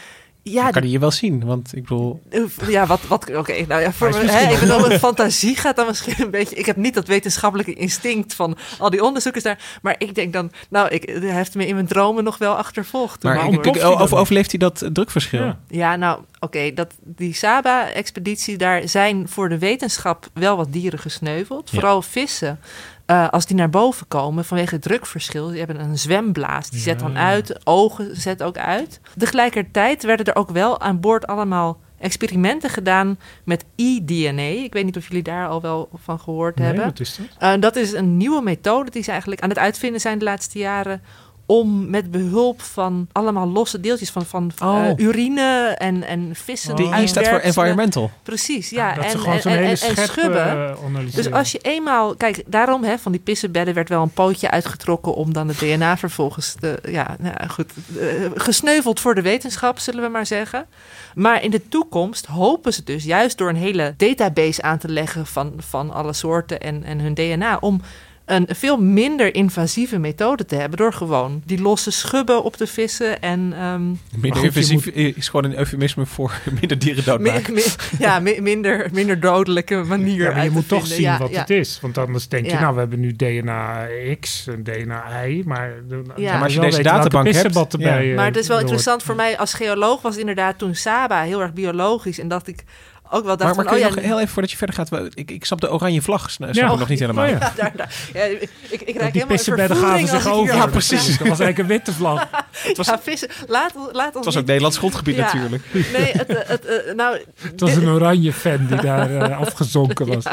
S3: ja,
S1: kan
S3: die-
S1: hij je wel zien, want ik bedoel...
S3: ja wat, wat oké, nou ja, voor me, hè, ik bedoel, mijn fantasie gaat dan misschien een beetje. Ik heb niet dat wetenschappelijke instinct van al die onderzoekers daar, maar ik denk dan, nou, ik, hij heeft me in mijn dromen nog wel achtervolgd.
S1: Maar
S3: ik
S1: ik,
S3: boord-
S1: ik-
S4: ontploft hij
S1: over,
S4: dan?
S1: overleeft hij dat drukverschil?
S4: Ja.
S3: Ja, nou, oké, dat die Saba-expeditie, daar zijn voor de wetenschap wel wat dieren gesneuveld.
S1: Ja.
S3: Vooral vissen. Eh, als die naar boven komen vanwege het drukverschil, die hebben een zwemblaas, die zet dan uit, ogen zet ook uit. Tegelijkertijd werden er ook wel aan boord allemaal experimenten gedaan met e-DNA. Ik weet niet of jullie daar al wel van gehoord
S4: Nee,
S3: hebben.
S4: wat is dat?
S3: Eh, dat is een nieuwe methode die ze eigenlijk aan het uitvinden zijn de laatste jaren. Om met behulp van allemaal losse deeltjes van, van
S1: Oh.
S3: eh, urine en, en vissen.
S1: De I staat voor environmental.
S3: Precies, ja.
S4: dat
S3: en,
S4: ze gewoon
S3: en,
S4: zo'n
S3: en,
S4: hele
S3: en, schubben.
S4: eh, analyseren.
S3: Dus als je eenmaal, kijk, daarom hè, van die pissenbedden werd wel een pootje uitgetrokken om dan het DNA vervolgens te, ja, nou goed, eh, gesneuveld voor de wetenschap, zullen we maar zeggen. Maar in de toekomst hopen ze dus juist door een hele database aan te leggen van, van alle soorten en, en hun DNA om een veel minder invasieve methode te hebben door gewoon die losse schubben op te vissen en ehm,
S1: Minder
S4: goed,
S1: invasief is gewoon een eufemisme voor minder dieren doodmaken.
S3: mi- mi- ja, mi- minder, minder dodelijke manier
S4: Ja, maar je moet toch
S3: vinden.
S4: zien
S3: Ja,
S4: wat
S3: ja.
S4: het is. Want anders denk je, nou, we hebben nu DNA X en DNA Y. Maar, maar
S1: als je deze databank hebt, ja.
S3: Maar het is wel interessant voor mij als geoloog was inderdaad toen Saba heel erg biologisch en dat ik ook wel dacht
S1: Maar, maar
S3: van
S1: kun je
S3: oh ja,
S1: nog heel even voordat je verder gaat, ik, ik snap de oranje vlag, snap
S4: Ja.
S1: ik nog niet helemaal.
S4: Oh ja.
S3: ja, daar, daar. Ja, ik, ik,
S4: die
S3: helemaal in
S4: pissenbedden gaven
S3: vervoering als
S4: zich over.
S1: Ja, precies.
S4: Dat was eigenlijk een witte vlag.
S1: Het was,
S3: Ja, vissen. Laat, laat ons
S1: het was ook Nederlands grondgebied
S3: Ja.
S1: natuurlijk.
S3: Nee, het, het, eh, nou,
S4: Het was een oranje fan die daar eh, afgezonken was.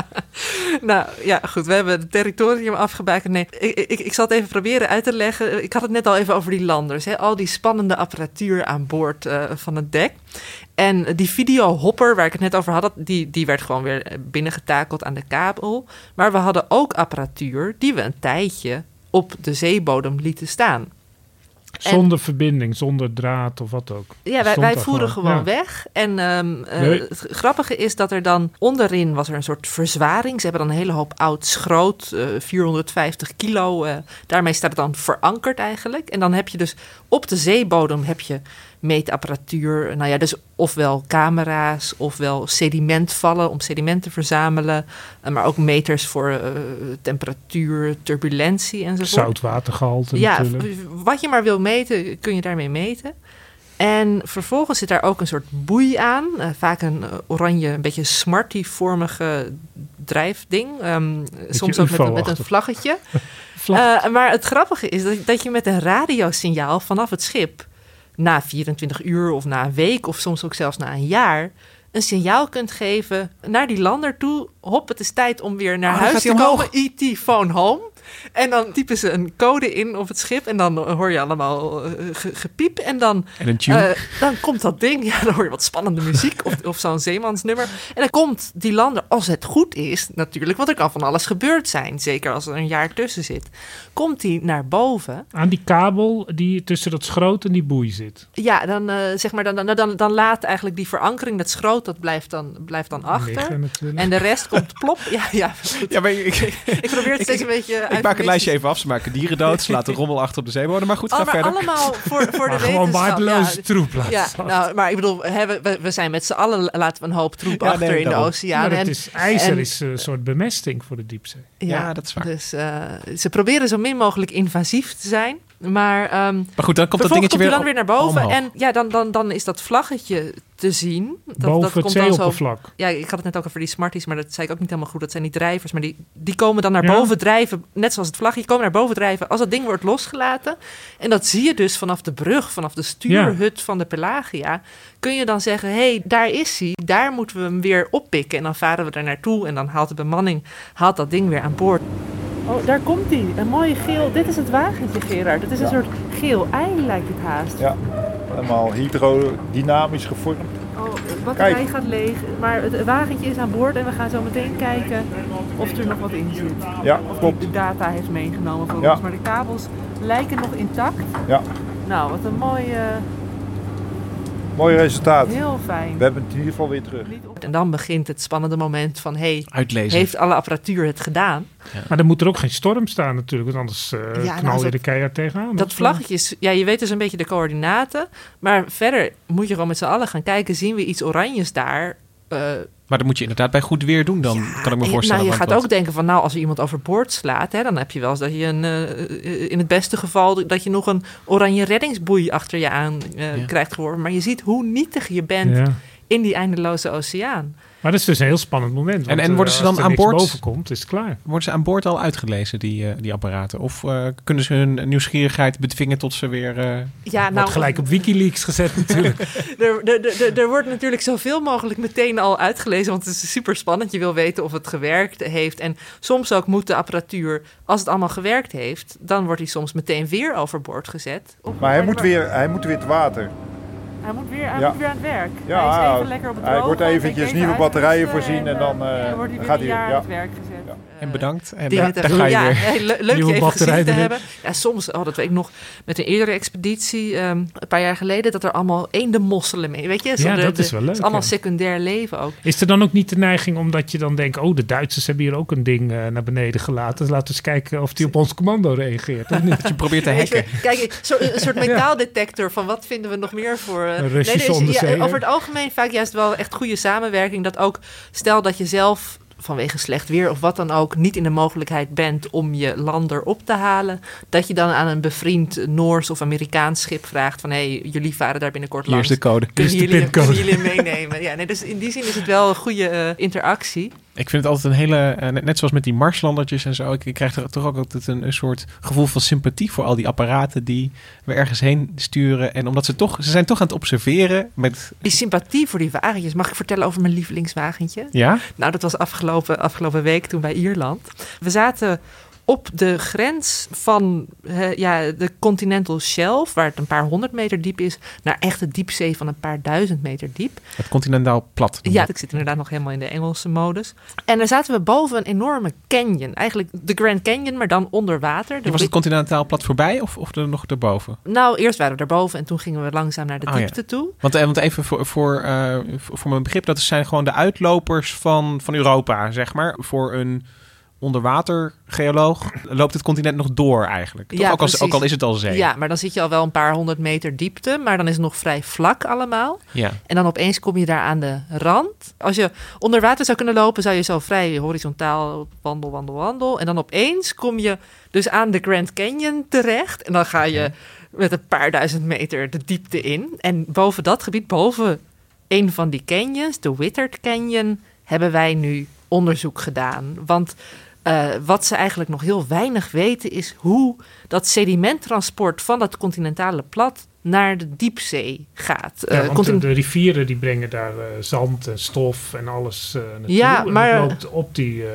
S3: Nou ja, goed, we hebben het territorium afgebakend. Nee, ik, ik, ik zal het even proberen uit te leggen. Ik had het net al even over die landers. Hè? Al die spannende apparatuur aan boord eh, van het dek. En die videohopper waar ik het net over had, die, die werd gewoon weer binnengetakeld aan de kabel. Maar we hadden ook apparatuur die we een tijdje op de zeebodem lieten staan.
S4: Zonder verbinding, zonder draad of wat ook.
S3: Ja, wij, voeren gewoon,
S4: Ja.
S3: weg. En ehm, eh,
S4: Nee.
S3: het grappige is dat er dan onderin was er een soort verzwaring. Ze hebben dan een hele hoop oud schroot, eh, 450 kilo. eh, daarmee staat het dan verankerd eigenlijk. En dan heb je dus op de zeebodem heb je meetapparatuur. Nou ja, dus ofwel camera's, ofwel sedimentvallen om sediment te verzamelen. eh, maar ook meters voor eh, temperatuur, turbulentie enzovoort.
S4: Zoutwatergehalte
S3: Ja,
S4: natuurlijk.
S3: wat je maar wil meten, kun je daarmee meten. En vervolgens zit daar ook een soort boei aan. eh, vaak een oranje, een beetje smarty-vormige drijfding. Ehm, soms ook met, een- met een vlaggetje.
S4: Vlag.
S3: Maar het grappige is dat, dat je met een radiosignaal vanaf het schip... na 24 uur of na een week of soms ook zelfs na een jaar... een signaal kunt geven naar die lander toe. Hop, het is tijd om weer naar
S1: Oh,
S3: huis te komen. E.T. phone home. En dan typen ze een code in op het schip. En dan hoor je allemaal eh, ge- gepiep. En dan,
S1: En een tune.
S3: eh, dan komt dat ding. Ja, dan hoor je wat spannende muziek. Of, of zo'n zeemansnummer. En dan komt die lander, als het goed is natuurlijk. Want er kan van alles gebeurd zijn. Zeker als er een jaar tussen zit. Komt die naar boven.
S4: Aan die kabel die tussen dat schroot en die boei zit.
S3: Ja, dan, eh, zeg maar, dan, dan, dan, dan laat eigenlijk die verankering, dat schroot, dat blijft dan, blijft dan achter.
S4: Liggen.
S3: En de rest komt plop. Ja, ja, goed.
S1: Ja, maar ik, ik,
S3: Ik probeer het steeds
S1: ik-
S3: een beetje
S1: ik maak het lijstje even af. Ze maken dieren dood, ze laten rommel achter op de zeebodem. Maar goed, ga
S3: Oh, maar
S1: verder.
S3: allemaal voor, voor de
S4: maar gewoon
S3: wetenschap.
S4: waardeloze
S3: ja.
S4: troep laten
S3: Ja, nou, maar ik bedoel, hè, we, we- zijn met z'n allen, laten we een hoop troep
S1: Ja,
S3: achter
S1: nee,
S3: in de oceaan.
S4: maar het
S3: En-
S4: is, ijzer
S3: en-
S4: is een soort bemesting voor de diepzee.
S1: Ja, dat is waar.
S3: Dus eh, ze proberen zo min mogelijk invasief te zijn. Maar ehm
S1: Maar goed, dan komt dat
S3: vervolgens
S1: dingetje
S3: komt
S1: weer,
S3: hij dan weer naar boven.
S1: omhoog.
S3: En ja, dan, dan, dan is dat vlaggetje te zien. Dat,
S4: Boven
S3: dat
S4: het
S3: komt dan zo. Ja, ik had het net ook over die Smarties, maar dat zei ik ook niet helemaal goed. Dat zijn die drijvers, maar die, die komen dan naar
S4: Ja.
S3: boven drijven. Net zoals het vlagje, die komen naar boven drijven als dat ding wordt losgelaten. En dat zie je dus vanaf de brug, vanaf de stuurhut van de Pelagia. Kun je dan zeggen, hé, hey, daar is hij. Daar moeten we hem weer oppikken. En dan varen we er naartoe en dan haalt de bemanning haalt dat ding weer aan boord. Oh, daar komt hij. Een mooie geel. Dit is het wagentje, Gerard. Het is een soort geel ei, lijkt het haast.
S8: Ja, helemaal hydrodynamisch gevormd.
S3: Oh, de batterij gaat leeg, maar het wagentje is aan boord en we gaan zo meteen kijken of er nog wat in zit.
S8: Ja,
S3: Of
S8: klopt.
S3: de data heeft meegenomen voor
S8: Ja.
S3: ons. Maar de kabels lijken nog intact.
S8: Ja,
S3: Nou, wat een mooi, eh,
S8: mooi resultaat.
S3: heel fijn.
S8: We hebben het in ieder geval weer terug.
S3: En dan begint het spannende moment van, hey,
S1: Uitlezen.
S3: heeft alle apparatuur het gedaan?
S4: Maar dan moet er ook geen storm staan natuurlijk, want anders eh
S3: Ja, nou,
S4: knal je
S3: dat-
S4: de keihard tegenaan.
S3: Dat
S4: Of,
S3: vlaggetje is, ja, je weet dus een beetje de coördinaten. Maar verder moet je gewoon met z'n allen gaan kijken, zien we iets oranjes daar? Eh,
S1: Maar dat moet je inderdaad bij goed weer doen dan, kan ik me
S3: En-
S1: voorstellen.
S3: Nou, je
S1: want
S3: gaat
S1: wat-
S3: ook denken van, nou, als er iemand overboord slaat, hè, dan heb je wel eens dat je een, eh, in het beste geval dat je nog een oranje reddingsboei achter je aan eh,
S1: Ja.
S3: krijgt geworpen. Maar je ziet hoe nietig je bent
S4: Ja.
S3: In die eindeloze oceaan.
S4: Maar dat is dus een heel spannend moment.
S1: En-
S4: want,
S1: en worden
S4: eh,
S1: ze
S4: als
S1: dan aan boord-
S4: boven komt, is het klaar.
S1: Worden ze aan boord al uitgelezen, die, eh, die apparaten? Of eh, kunnen ze hun nieuwsgierigheid bedwingen tot ze weer... eh,
S3: Ja, nou,
S4: Wordt gelijk op Wikileaks gezet natuurlijk.
S3: er, er, er, er wordt natuurlijk zoveel mogelijk meteen al uitgelezen, want het is super spannend. Je wil weten of het gewerkt heeft. En soms ook moet de apparatuur, als het allemaal gewerkt heeft, dan wordt hij soms meteen weer overboord gezet. Op-
S8: Maar hij moet weer, hij moet weer te water.
S3: Hij moet weer, hij
S8: Ja.
S3: moet weer aan het werk.
S8: Ja,
S3: hij is even lekker op het
S8: hij
S3: droge,
S8: wordt eventjes
S3: even
S8: nieuwe batterijen voorzien en dan,
S3: hij weer
S8: gaat hij- ja.
S3: aan het werk gezet.
S1: En bedankt. En
S3: Die
S1: daar, ga je
S3: ja,
S1: weer.
S3: leuk je even
S4: batterij
S3: gezien te hebben. Ja, soms, oh, dat weet ik nog, met een eerdere expeditie, ehm, een paar jaar geleden, dat er allemaal eendenmosselen mee, weet je? Zo
S4: Ja,
S3: de-
S4: dat
S3: de-
S4: is wel leuk,
S3: Het is allemaal
S4: ja.
S3: secundair leven ook.
S4: Is er dan ook niet de neiging omdat je dan denkt... oh, de Duitsers hebben hier ook een ding eh, naar beneden gelaten. Dus laten we eens kijken of die op ons commando reageert. Of niet?
S1: Dat je probeert te hacken.
S3: Kijk, een soort, een soort metaaldetector van wat vinden we nog meer voor... eh,
S4: Een Russische
S3: is-
S4: onderzeeër.
S3: over het algemeen vaak juist wel echt goede samenwerking. Dat ook, stel dat je zelf vanwege slecht weer of wat dan ook... niet in de mogelijkheid bent om je lander op te halen... dat je dan aan een bevriend Noors of Amerikaans schip vraagt van... hé, hey, jullie varen daar binnenkort
S1: Hier is
S3: langs.
S1: de code.
S3: Kunnen
S4: Hier is de
S3: jullie, kunnen jullie meenemen? Ja, nee, dus in die zin is het wel een goede eh, interactie.
S1: Ik vind het altijd een hele, eh, net, net zoals met die Marslandertjes en zo. Ik, ik krijg er toch ook altijd een, een soort gevoel van sympathie voor al die apparaten die we ergens heen sturen. En omdat ze toch, ze zijn toch aan het observeren met,
S3: Die sympathie voor die wagentjes. Mag ik vertellen over mijn lievelingswagentje?
S1: ja,
S3: Nou, dat was afgelopen, afgelopen week toen bij Ierland. We zaten op de grens van ja, de continental shelf, waar het een paar honderd meter diep is, naar echt de diepzee van een paar duizend meter diep.
S1: het continentaal plat.
S3: Ja, ik zit inderdaad nog helemaal in de Engelse modus. En daar zaten we boven een enorme canyon. Eigenlijk de Grand Canyon, maar dan onder water. De
S1: Was het continentaal plat voorbij of, of er nog erboven?
S3: nou, eerst waren we erboven en toen gingen we langzaam naar de
S1: Oh, ja.
S3: diepte toe.
S1: Want, eh, want even voor, voor, eh, voor voor mijn begrip, dat zijn gewoon de uitlopers van, van Europa, zeg maar. Voor een onderwatergeoloog loopt het continent nog door eigenlijk.
S3: Ja,
S1: ook,
S3: precies.
S1: ook al is het al zee.
S3: Ja, maar dan zit je al wel een paar honderd meter diepte, maar dan is het nog vrij vlak allemaal.
S1: Ja.
S3: En dan opeens kom je daar aan de rand. Als je onder water zou kunnen lopen, zou je zo vrij horizontaal wandel, wandel, wandel. En dan opeens kom je dus aan de Grand Canyon terecht. En dan ga je met een paar duizend meter de diepte in. En boven dat gebied, boven een van die canyons, de Wittert Canyon, hebben wij nu onderzoek gedaan. Want eh, wat ze eigenlijk nog heel weinig weten is hoe dat sedimenttransport van dat continentale plat naar de diepzee gaat.
S4: Ja,
S3: Eh,
S4: want de,
S3: continent-
S4: de rivieren die brengen daar eh, zand en stof en alles eh naartoe.
S3: Ja,
S4: En
S3: maar-
S4: dat loopt op die, eh,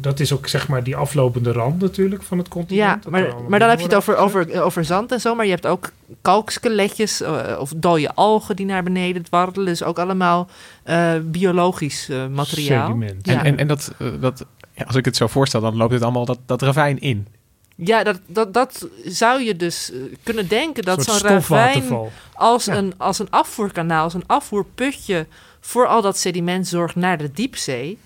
S4: dat is ook zeg maar die aflopende rand natuurlijk van het continent.
S3: Ja, maar, dan heb je het over, over, over zand en zo. Maar je hebt ook kalkskeletjes of dode algen die naar beneden dwarrelen. Dus ook allemaal eh, biologisch eh, materiaal.
S4: Sediment.
S1: En,
S3: Ja,
S1: en, en dat, dat ja, als ik het zo voorstel, dan loopt het allemaal dat, dat ravijn in.
S3: ja dat, dat, dat zou je dus eh, kunnen denken. Dat zo'n ravijn als,
S4: Ja.
S3: een, als een afvoerkanaal, als een afvoerputje... voor al dat sediment zorgt naar de diepzee...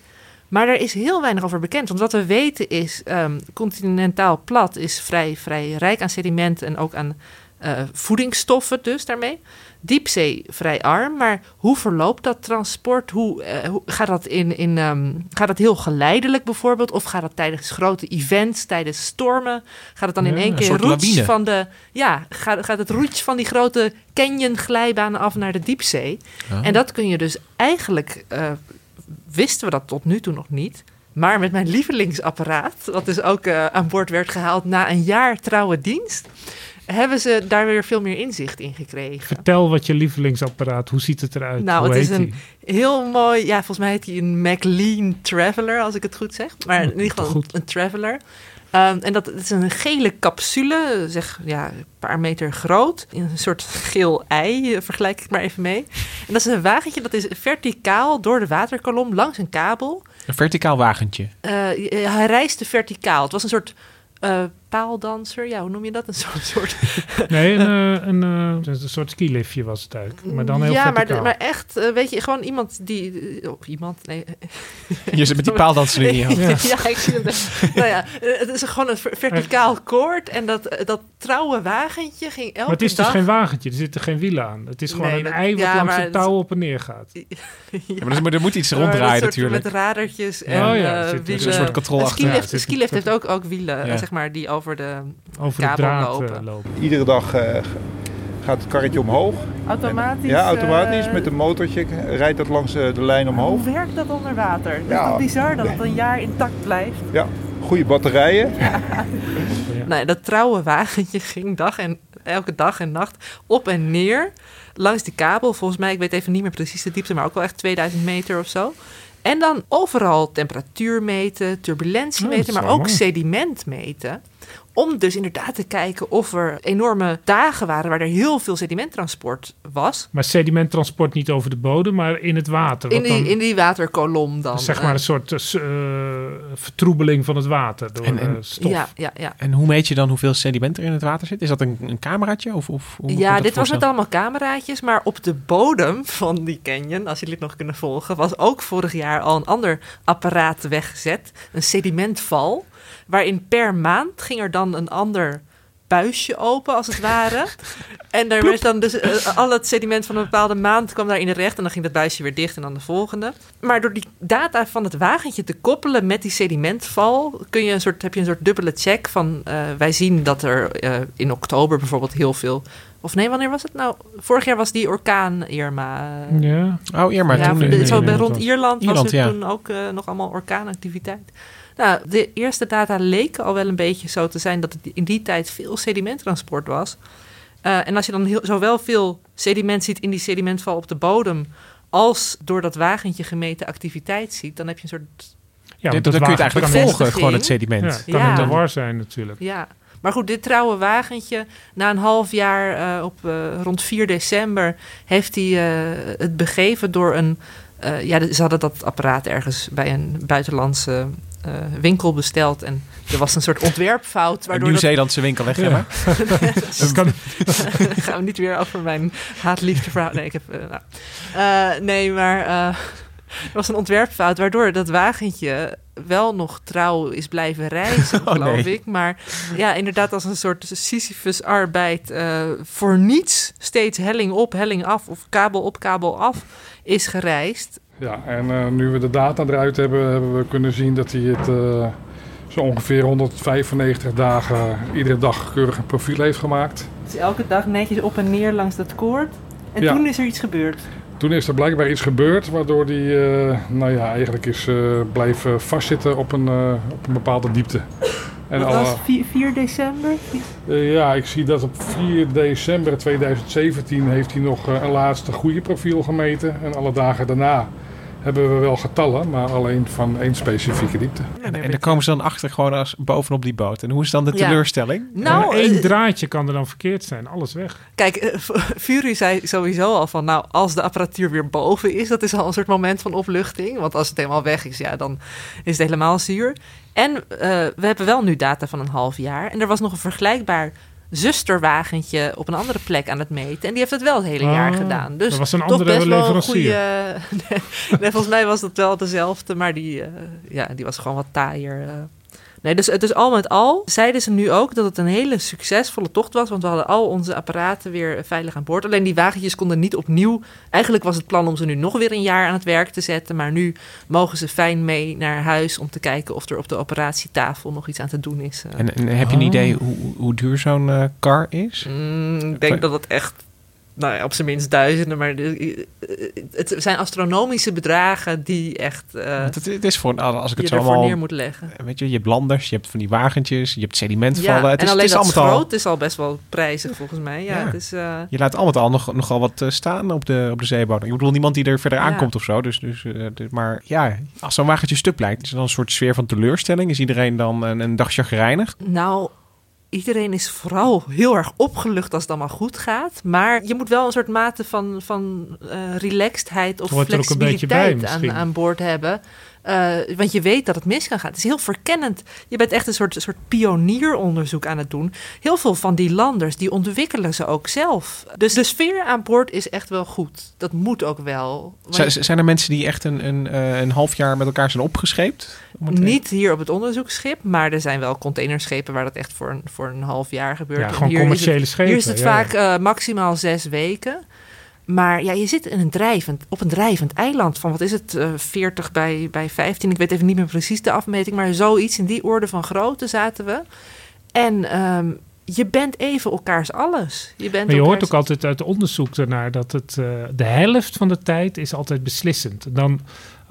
S3: Maar er is heel weinig over bekend. Want wat we weten is, ehm, continentaal plat is vrij, vrij rijk aan sediment en ook aan eh, voedingsstoffen dus daarmee. Diepzee vrij arm, maar hoe verloopt dat transport? Hoe, eh, hoe gaat, dat in, in, ehm, gaat dat heel geleidelijk bijvoorbeeld? Of gaat dat tijdens grote events, tijdens stormen? Gaat het dan in één keer roets van de... Ja, gaat, gaat het roets van die grote canyon glijbanen af naar de diepzee? En dat kun je dus eigenlijk, eh, wisten we dat tot nu toe nog niet. Maar met mijn lievelingsapparaat, dat dus ook aan boord werd gehaald na een jaar trouwe dienst, hebben ze daar weer veel meer inzicht in gekregen.
S4: Vertel wat je lievelingsapparaat, hoe ziet het eruit?
S3: Nou,
S4: hoe
S3: het is een
S4: die?
S3: heel mooi, ja, volgens mij heet hij een McLean Traveler, als ik het goed zeg. Maar in ieder geval een,
S4: goed.
S3: een Traveler. Ehm, en dat is een gele capsule, zeg ja, een paar meter groot. In een soort geel ei, eh, vergelijk ik maar even mee. En dat is een wagentje dat is verticaal door de waterkolom langs een kabel.
S1: Een verticaal wagentje.
S3: Eh, hij reisde verticaal. Het was een soort eh, paaldanser. Ja, hoe noem je dat? Een soort. soort
S4: Nee, een, eh, een, eh, een soort skiliftje was het eigenlijk. Maar dan heel
S3: ja, maar, maar echt, eh, weet je, gewoon iemand die. Oh, iemand? Nee.
S1: Je zit met die paaldansen in je hand.
S3: ja. ik zie hem. nou ja, het is gewoon een ver- verticaal koord. En dat, dat trouwe wagentje ging elke
S4: maar het is dus
S3: dag...
S4: geen wagentje, er zitten geen wielen aan. Het is gewoon
S3: Nee,
S4: een
S3: dat-
S4: ei wat
S3: ja,
S4: langs een
S3: het-
S4: touw op en neer gaat.
S1: Ja, maar er, moet- er moet iets ronddraaien
S3: een soort
S1: natuurlijk.
S3: Met radertjes en
S4: Ja. Oh ja, zit een
S3: wielen.
S1: Een soort controle
S3: Een
S1: achter.
S4: Ja,
S3: skilift, skilift heeft ook, ook wielen,
S1: Ja.
S3: zeg maar, die over de...
S4: Over de
S3: kabel
S4: draad
S3: lopen.
S8: Iedere dag eh, gaat het karretje omhoog.
S3: Automatisch?
S8: Ja, automatisch.
S3: eh,
S8: Met een motortje rijdt dat langs eh, de lijn omhoog.
S3: Hoe werkt dat onder water? Het is
S8: Ja.
S3: toch bizar dat het een jaar intact blijft?
S8: Ja, goede batterijen.
S3: Nou, dat trouwe wagentje ging dag en, elke dag en nacht op en neer langs die kabel. Volgens mij, ik weet even niet meer precies de diepte, maar ook wel echt 2000 meter of zo. En dan overal temperatuur meten, turbulentie
S4: Oh,
S3: meten,
S4: is
S3: maar ook
S4: mooi.
S3: sediment meten. Om dus inderdaad te kijken of er enorme dagen waren waar er heel veel sedimenttransport was.
S4: Maar sedimenttransport niet over de bodem, maar in het water.
S3: In
S4: Wat
S3: die,
S4: dan,
S3: in die waterkolom dan.
S4: zeg
S3: eh.
S4: maar een soort eh, eh, vertroebeling van het water door
S1: En- en-
S4: eh, stof.
S3: Ja, ja, ja.
S1: En hoe meet je dan hoeveel sediment er in het water zit? Is dat een, een cameraatje? Of, of,
S3: Ja, dit was met
S1: voorstellen?
S3: allemaal cameraatjes, maar op de bodem van die canyon, als jullie het nog kunnen volgen, was ook vorig jaar al een ander apparaat weggezet. Een sedimentval, waarin per maand ging er dan een ander buisje open, als het ware. en daar werd dan dus eh, al het sediment van een bepaalde maand kwam daarin terecht en dan ging dat buisje weer dicht en dan de volgende. Maar door die data van het wagentje te koppelen met die sedimentval, kun je een soort, heb je een soort dubbele check van eh, wij zien dat er eh, in oktober bijvoorbeeld heel veel of nee, wanneer was het nou? Vorig jaar was die orkaan Irma.
S4: Ja.
S1: Oh, Irma.
S3: ja,
S1: toen,
S3: zo bij, rond. Ierland,
S1: Ierland,
S3: was er
S1: ja.
S3: toen ook nog allemaal orkaanactiviteit. Nou, de eerste data leken al wel een beetje zo te zijn dat het in die tijd veel sedimenttransport was. Eh, en als je dan heel, zowel veel sediment ziet in die sedimentval op de bodem, als door dat wagentje gemeten activiteit ziet, dan heb je een soort
S4: Ja,
S1: dan
S4: want
S1: kun je het eigenlijk volgen, gewoon het sediment.
S4: Ja, kan
S3: Ja.
S4: in de war zijn natuurlijk.
S3: Ja, maar goed, dit trouwe wagentje, na een half jaar eh, op eh, rond 4 december, heeft hij eh, het begeven door een. eh, ja, ze hadden dat apparaat ergens bij een buitenlandse eh, winkel besteld. En er was een soort ontwerpfout.
S1: Een
S3: Waardoor dat,
S1: Nieuw-Zeelandse winkel, hè, Gemma?
S4: Dat kan,
S3: gaan we niet weer over mijn haat-liefde verhaal. Nee, ik heb. eh, nou. Eh, nee, maar. er was een ontwerpfout waardoor dat wagentje wel nog trouw is blijven reizen,
S1: Oh,
S3: geloof
S1: nee.
S3: ik. Maar ja, inderdaad als een soort Sisyphus-arbeid voor niets steeds helling op, helling af of kabel op, kabel af is gereisd.
S9: Ja, en eh, nu we de data eruit hebben, hebben we kunnen zien dat hij het eh, zo ongeveer 195 dagen iedere dag keurig een profiel heeft gemaakt.
S3: Dus elke dag netjes op en neer langs dat koord. En
S9: Ja.
S3: toen is er iets gebeurd.
S9: Toen is er blijkbaar iets gebeurd waardoor hij eh, nou ja, eigenlijk is blijven vastzitten op een, op een bepaalde diepte. En
S3: dat was 4, 4 december.
S9: ja, ik zie dat op 4 december 2017 heeft hij nog een laatste goede profiel gemeten. En alle dagen daarna hebben we wel getallen, maar alleen van één specifieke diepte.
S1: En, en daar komen ze dan achter gewoon als bovenop die boot. En hoe is dan de
S3: Ja.
S1: teleurstelling?
S3: Nou,
S4: één
S3: eh,
S4: draadje kan er dan verkeerd zijn. Alles weg.
S3: Kijk, eh, Fury zei sowieso al van, nou, als de apparatuur weer boven is, dat is al een soort moment van opluchting. Want als het helemaal weg is, ja, dan is het helemaal zuur. En eh, we hebben wel nu data van een half jaar. En er was nog een vergelijkbaar zusterwagentje op een andere plek aan het meten. En die heeft het wel het hele jaar
S4: Ah,
S3: gedaan. Dus
S4: dat was een
S3: toch
S4: andere
S3: best wel een
S4: leverancier.
S3: goede... nee, nee, volgens mij was dat wel dezelfde, maar die, eh, ja, die was gewoon wat taaier. eh. Nee, dus, dus al met al zeiden ze nu ook dat het een hele succesvolle tocht was. Want we hadden al onze apparaten weer veilig aan boord. Alleen die wagentjes konden niet opnieuw. Eigenlijk was het plan om ze nu nog weer een jaar aan het werk te zetten. Maar nu mogen ze fijn mee naar huis om te kijken of er op de operatietafel nog iets aan te doen is. eh.
S1: En, en heb je een
S4: Oh.
S1: idee hoe, hoe duur zo'n eh, car is?
S3: Mm, ik denk dat het echt, nou ja, op zijn minst duizenden, maar de- het zijn astronomische bedragen die echt eh,
S1: het, het is voor, als ik het zo allemaal...
S3: neer moet leggen.
S1: Weet je, je hebt landers, je hebt van die wagentjes, je hebt sedimentvallen.
S3: Ja,
S1: het is,
S3: en alleen
S1: het is
S3: dat
S1: allemaal al,
S3: is al best wel prijzig volgens mij. Ja,
S1: Ja.
S3: Het is, eh,
S1: je laat allemaal al nog, nogal wat eh, staan op de, op de zeebodem. Ik bedoel, niemand die er verder aankomt of zo. Dus, dus, eh, dus- maar ja, als zo'n wagentje stuk blijkt, is er dan een soort sfeer van teleurstelling? Is iedereen dan een, een dag chagrijnig?
S3: Nou, iedereen is vooral heel erg opgelucht als het allemaal goed gaat. Maar je moet wel een soort mate van, van eh relaxedheid of flexibiliteit aan, aan boord hebben. Eh, want je weet dat het mis kan gaan. Het is heel verkennend. Je bent echt een soort, soort pionieronderzoek aan het doen. Heel veel van die landers, die ontwikkelen ze ook zelf. Dus de sfeer aan boord is echt wel goed. Dat moet ook wel. Want-
S1: zijn er mensen die echt een, een, eh, een half jaar met elkaar zijn opgescheept?
S3: Niet hier op het onderzoeksschip, maar er zijn wel containerschepen waar dat echt voor een, voor een half jaar gebeurt.
S4: Ja, gewoon
S3: hier is
S4: commerciële
S3: het,
S4: schepen.
S3: Hier is het
S4: ja,
S3: vaak
S4: ja.
S3: eh, maximaal zes weken. Maar ja, je zit in een drijvend, op een drijvend eiland van, wat is het, eh 40 bij, bij 15. Ik weet even niet meer precies de afmeting, maar zoiets in die orde van grootte zaten we. En ehm, je bent even elkaars alles. Je, bent
S4: Maar je hoort ook altijd uit onderzoek daarnaar dat het eh, de helft van de tijd is altijd beslissend. Dan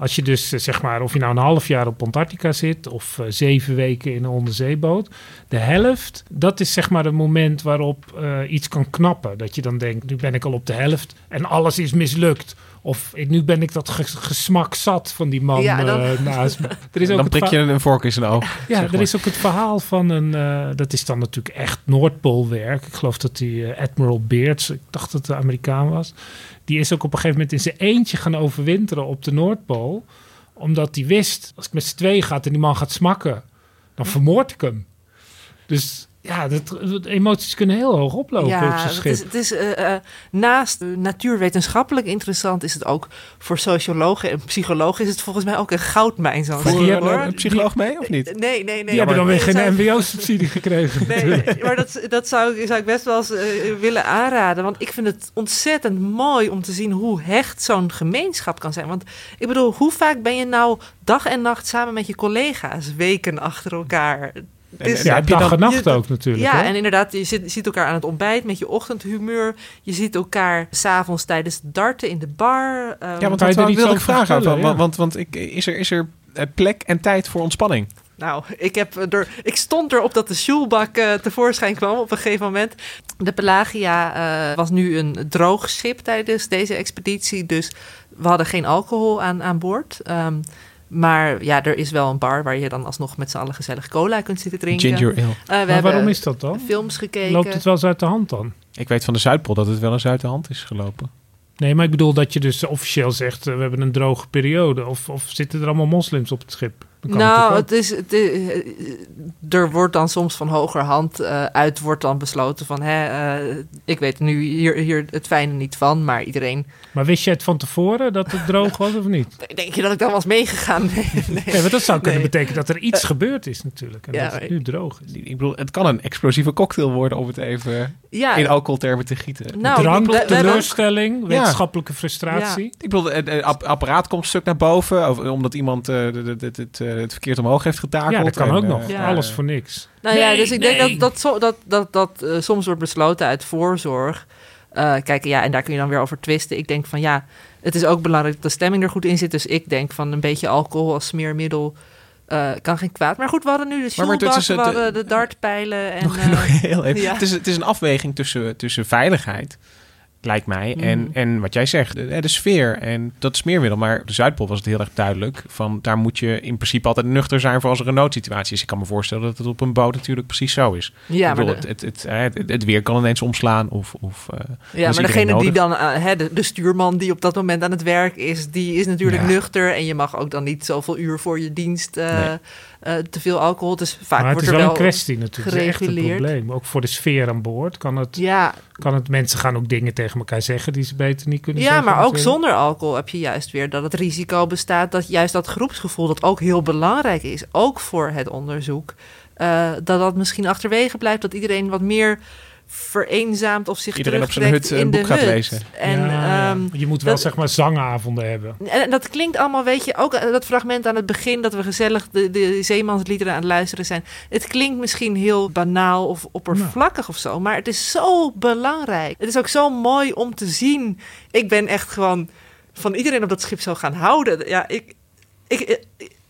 S4: als je dus eh, zeg maar of je nou een half jaar op Antarctica zit of eh, zeven weken in een onderzeeboot, de helft dat is zeg maar het moment waarop eh, iets kan knappen. Dat je dan denkt, nu ben ik al op de helft en alles is mislukt. Of ik, nu ben ik dat ges- gesmak zat van die man
S3: Ja, dan-
S4: eh, naast me. Er is ook
S1: dan prik je een vork in zijn oog.
S4: ja, er
S1: maar.
S4: is ook het verhaal van een. eh, dat is dan natuurlijk echt Noordpoolwerk. Ik geloof dat die Admiral Beards, ik dacht dat het een Amerikaan was. Die is ook op een gegeven moment in zijn eentje gaan overwinteren op de Noordpool. Omdat hij wist, als ik met z'n tweeën gaat en die man gaat smakken, dan vermoord ik hem. Dus ja, dat, emoties kunnen heel hoog oplopen op zo'n
S3: het is, het is eh, eh, naast natuurwetenschappelijk interessant is het ook voor sociologen en psychologen is het volgens mij ook een goudmijn zo'n
S1: Voor
S3: schip,
S1: een psycholoog mee of niet?
S3: Nee, nee, nee.
S4: Die hebben dan weer
S3: zou-
S4: geen MBO-subsidie gekregen.
S3: Nee, maar dat, dat zou, ik- zou ik best wel eens eh, willen aanraden. Want ik vind het ontzettend mooi om te zien hoe hecht zo'n gemeenschap kan zijn. Want ik bedoel, hoe vaak ben je nou dag en nacht samen met je collega's weken achter elkaar? Het is-
S4: ja,
S1: heb je
S4: dag
S1: dan-
S4: en nacht
S3: je-
S4: ook natuurlijk.
S3: Ja, en inderdaad, je zit, ziet elkaar aan het ontbijt met je ochtendhumeur. Je ziet elkaar s'avonds tijdens het darten in de bar. ehm,
S1: Ja, want
S4: iets
S1: wilde ik vragen.
S4: vertellen,
S1: Want,
S4: ja.
S1: want, want ik, is, er, is er eh, plek en tijd voor ontspanning?
S3: Nou, ik, heb er, ik stond erop dat de Sjoelbak eh, tevoorschijn kwam op een gegeven moment. De Pelagia eh, was nu een droog schip tijdens deze expeditie. Dus we hadden geen alcohol aan, aan boord. Ehm, maar ja, er is wel een bar waar je dan alsnog met z'n allen gezellig cola kunt zitten drinken.
S1: Ginger ale.
S3: Eh, we
S4: Maar
S3: hebben
S4: waarom is dat dan?
S3: films gekeken.
S4: Loopt het wel eens uit de hand dan?
S1: Ik weet van de Zuidpool dat het wel eens uit de hand is gelopen.
S4: Nee, maar ik bedoel dat je dus officieel zegt... eh, we hebben een droge periode. Of, of zitten er allemaal moslims op het schip? Kan
S3: Nou, het is, het is- eh, er wordt dan soms van hogerhand eh, uit wordt dan besloten van... Hè, eh, ik weet nu hier, hier het fijne niet van, maar iedereen...
S4: Maar wist je het van tevoren dat het droog was of niet?
S3: Denk je dat ik dan was meegegaan? Nee, nee.
S4: Nee, want dat zou kunnen
S3: Nee.
S4: betekenen dat er iets gebeurd is natuurlijk. En
S3: Ja,
S4: dat het nu droog is.
S1: Ik bedoel, het kan een explosieve cocktail worden om het even
S3: Ja,
S1: in alcoholtermen te gieten.
S3: nou,
S4: Drank,
S3: we- we hebben ook-
S4: teleurstelling, wetenschappelijke frustratie.
S1: Ik bedoel, het, het app- apparaat komt stuk naar boven, of, omdat iemand eh, het, het, eh, het verkeerd omhoog heeft getakeld.
S4: Ja, dat kan
S1: En,
S4: ook
S1: eh,
S4: nog.
S3: Ja.
S4: Alles voor niks.
S3: Nou ja, dus ik denk dat dat, zo, dat, dat, dat eh, soms wordt besloten uit voorzorg. Eh, kijk, ja, en daar kun je dan weer over twisten. Ik denk van ja, het is ook belangrijk dat de stemming er goed in zit. Dus ik denk van een beetje alcohol als smeermiddel eh, kan geen kwaad. Maar goed, we hadden nu de shoelbak, we hadden de dartpijlen. En,
S1: nog, nog heel even.
S3: ja.
S1: Het, is, het is een afweging tussen, tussen veiligheid, lijkt mij, en,
S3: Mhm.
S1: en wat jij zegt, de, de sfeer en dat smeermiddel. Maar de Zuidpool was het heel erg duidelijk. Van, daar moet je in principe altijd nuchter zijn voor als er een noodsituatie is. Ik kan me voorstellen dat het op een boot natuurlijk precies zo is.
S3: ja,
S1: Ik
S3: maar, de-
S1: het, het, het, het, het weer kan ineens omslaan of... of eh,
S3: ja, maar degene die dan, eh, hè, de, de stuurman die op dat moment aan het werk is, die is natuurlijk
S1: Ja.
S3: nuchter. En je mag ook dan niet zoveel uur voor je dienst eh,
S1: Nee.
S3: eh, te veel alcohol. Dus vaak
S4: maar het
S3: wordt
S4: is
S3: er
S4: wel
S3: wel
S4: een kwestie natuurlijk. Het is echt een
S3: gereguleerd.
S4: probleem. Ook voor de sfeer aan boord kan het,
S3: Ja,
S4: kan het... Mensen gaan ook dingen tegen elkaar zeggen die ze beter niet kunnen
S3: Ja,
S4: zeggen.
S3: maar ook
S4: natuurlijk.
S3: zonder alcohol heb je juist weer dat het risico bestaat dat juist dat groepsgevoel, dat ook heel belangrijk is, ook voor het onderzoek, eh, dat dat misschien achterwege blijft, dat iedereen wat meer vereenzaamt of zich
S1: Iedereen op zijn
S3: terugtrekt
S1: hut een
S3: in de
S1: boek gaat
S3: hut.
S1: lezen.
S3: En,
S4: Ja, ja.
S3: ehm,
S4: je moet wel
S3: dat-
S4: zeg maar zangavonden hebben.
S3: en dat klinkt allemaal, weet je, ook eh, dat fragment aan het begin dat we gezellig de, de zeemansliederen aan het luisteren zijn. Het klinkt misschien heel banaal of oppervlakkig of zo, maar het is zo belangrijk. Het is ook zo mooi om te zien. Ik ben echt gewoon van iedereen op dat schip zo gaan houden. Ja, ik, ik, eh,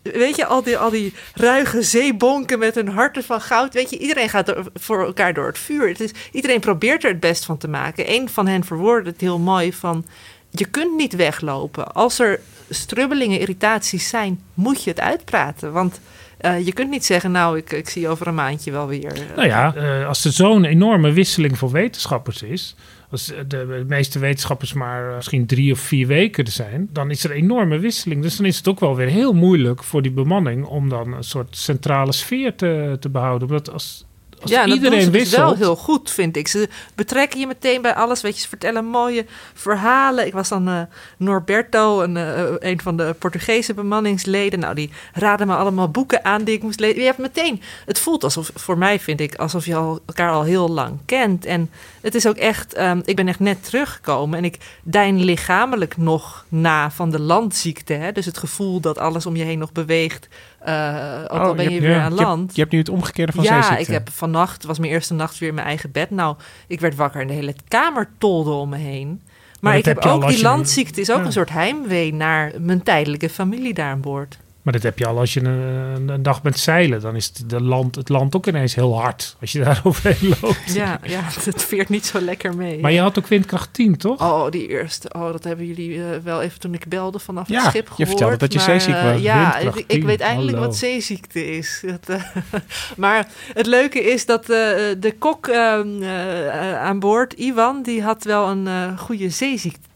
S3: weet je, al die, al die ruige zeebonken met hun harten van goud. Weet je, iedereen gaat er voor elkaar door het vuur. Het is, iedereen probeert er het best van te maken. Een van hen verwoordde het heel mooi van... Je kunt niet weglopen. Als er strubbelingen, irritaties zijn, moet je het uitpraten. Want eh, je kunt niet zeggen, nou, ik, ik zie over een maandje wel weer.
S4: Nou ja, eh, als er zo'n enorme wisseling voor wetenschappers is... Als de, de meeste wetenschappers maar eh, misschien drie of vier weken er zijn... dan is er een enorme wisseling. Dus dan is het ook wel weer heel moeilijk voor die bemanning... om dan een soort centrale sfeer te, te behouden. Omdat als, als
S3: ja, en dat doen
S4: iedereen
S3: ze dus wel heel goed, vind ik. Ze betrekken je meteen bij alles. Weet je, ze vertellen mooie verhalen. Ik was dan eh, Norberto, een, eh, een van de Portugese bemanningsleden. Nou, die raden me allemaal boeken aan die ik moest lezen. Je hebt meteen, het voelt alsof, voor mij vind ik, alsof je al, elkaar al heel lang kent. En het is ook echt, ehm, ik ben echt net teruggekomen en ik dein lichamelijk nog na van de landziekte. Hè? Dus het gevoel dat alles om je heen nog beweegt, Eh, ook
S1: Oh,
S3: al ben je,
S1: hebt-
S3: weer
S1: ja,
S3: aan
S1: je hebt-
S3: land.
S1: Je hebt, nu het omgekeerde van
S3: ja, ik heb vannacht, was mijn eerste nacht weer in mijn eigen bed. Nou, ik werd wakker en de hele kamer tolde om me heen. Maar,
S4: dat
S3: ik heb, ook die landziekte, is ook
S4: Ja.
S3: een soort heimwee naar mijn tijdelijke familie daar aan boord.
S4: Maar dat heb je al als je een, een dag bent zeilen. Dan is het, de land, het land ook ineens heel hard. Als je daar overheen loopt.
S3: Ja, ja, het veert niet zo lekker mee.
S4: Maar je had ook windkracht 10, toch?
S3: Oh, die eerste. Oh, dat hebben jullie eh, wel even toen ik belde vanaf
S1: Ja,
S3: het schip
S1: je
S3: gehoord.
S1: vertelde dat je
S3: maar,
S1: zeeziek
S3: eh,
S1: was.
S3: ja, ik, ik
S4: 10,
S3: weet eindelijk
S4: hallo.
S3: wat zeeziekte is. Dat, eh, maar het leuke is dat de kok ehm, eh, aan boord, Iwan, die had wel een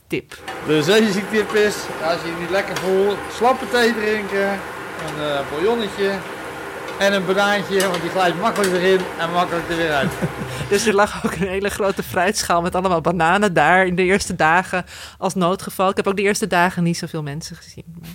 S3: eh, goede zeeziektip.
S10: De zeeziektip is, als je je niet lekker voelt, slappe thee drinken, een eh bouillonnetje en een banaantje, want die glijdt makkelijk erin en makkelijk er weer uit.
S3: Dus er lag ook een hele grote fruitschaal met allemaal bananen daar in de eerste dagen als noodgeval. Ik heb ook de eerste dagen niet zoveel mensen gezien. Maar-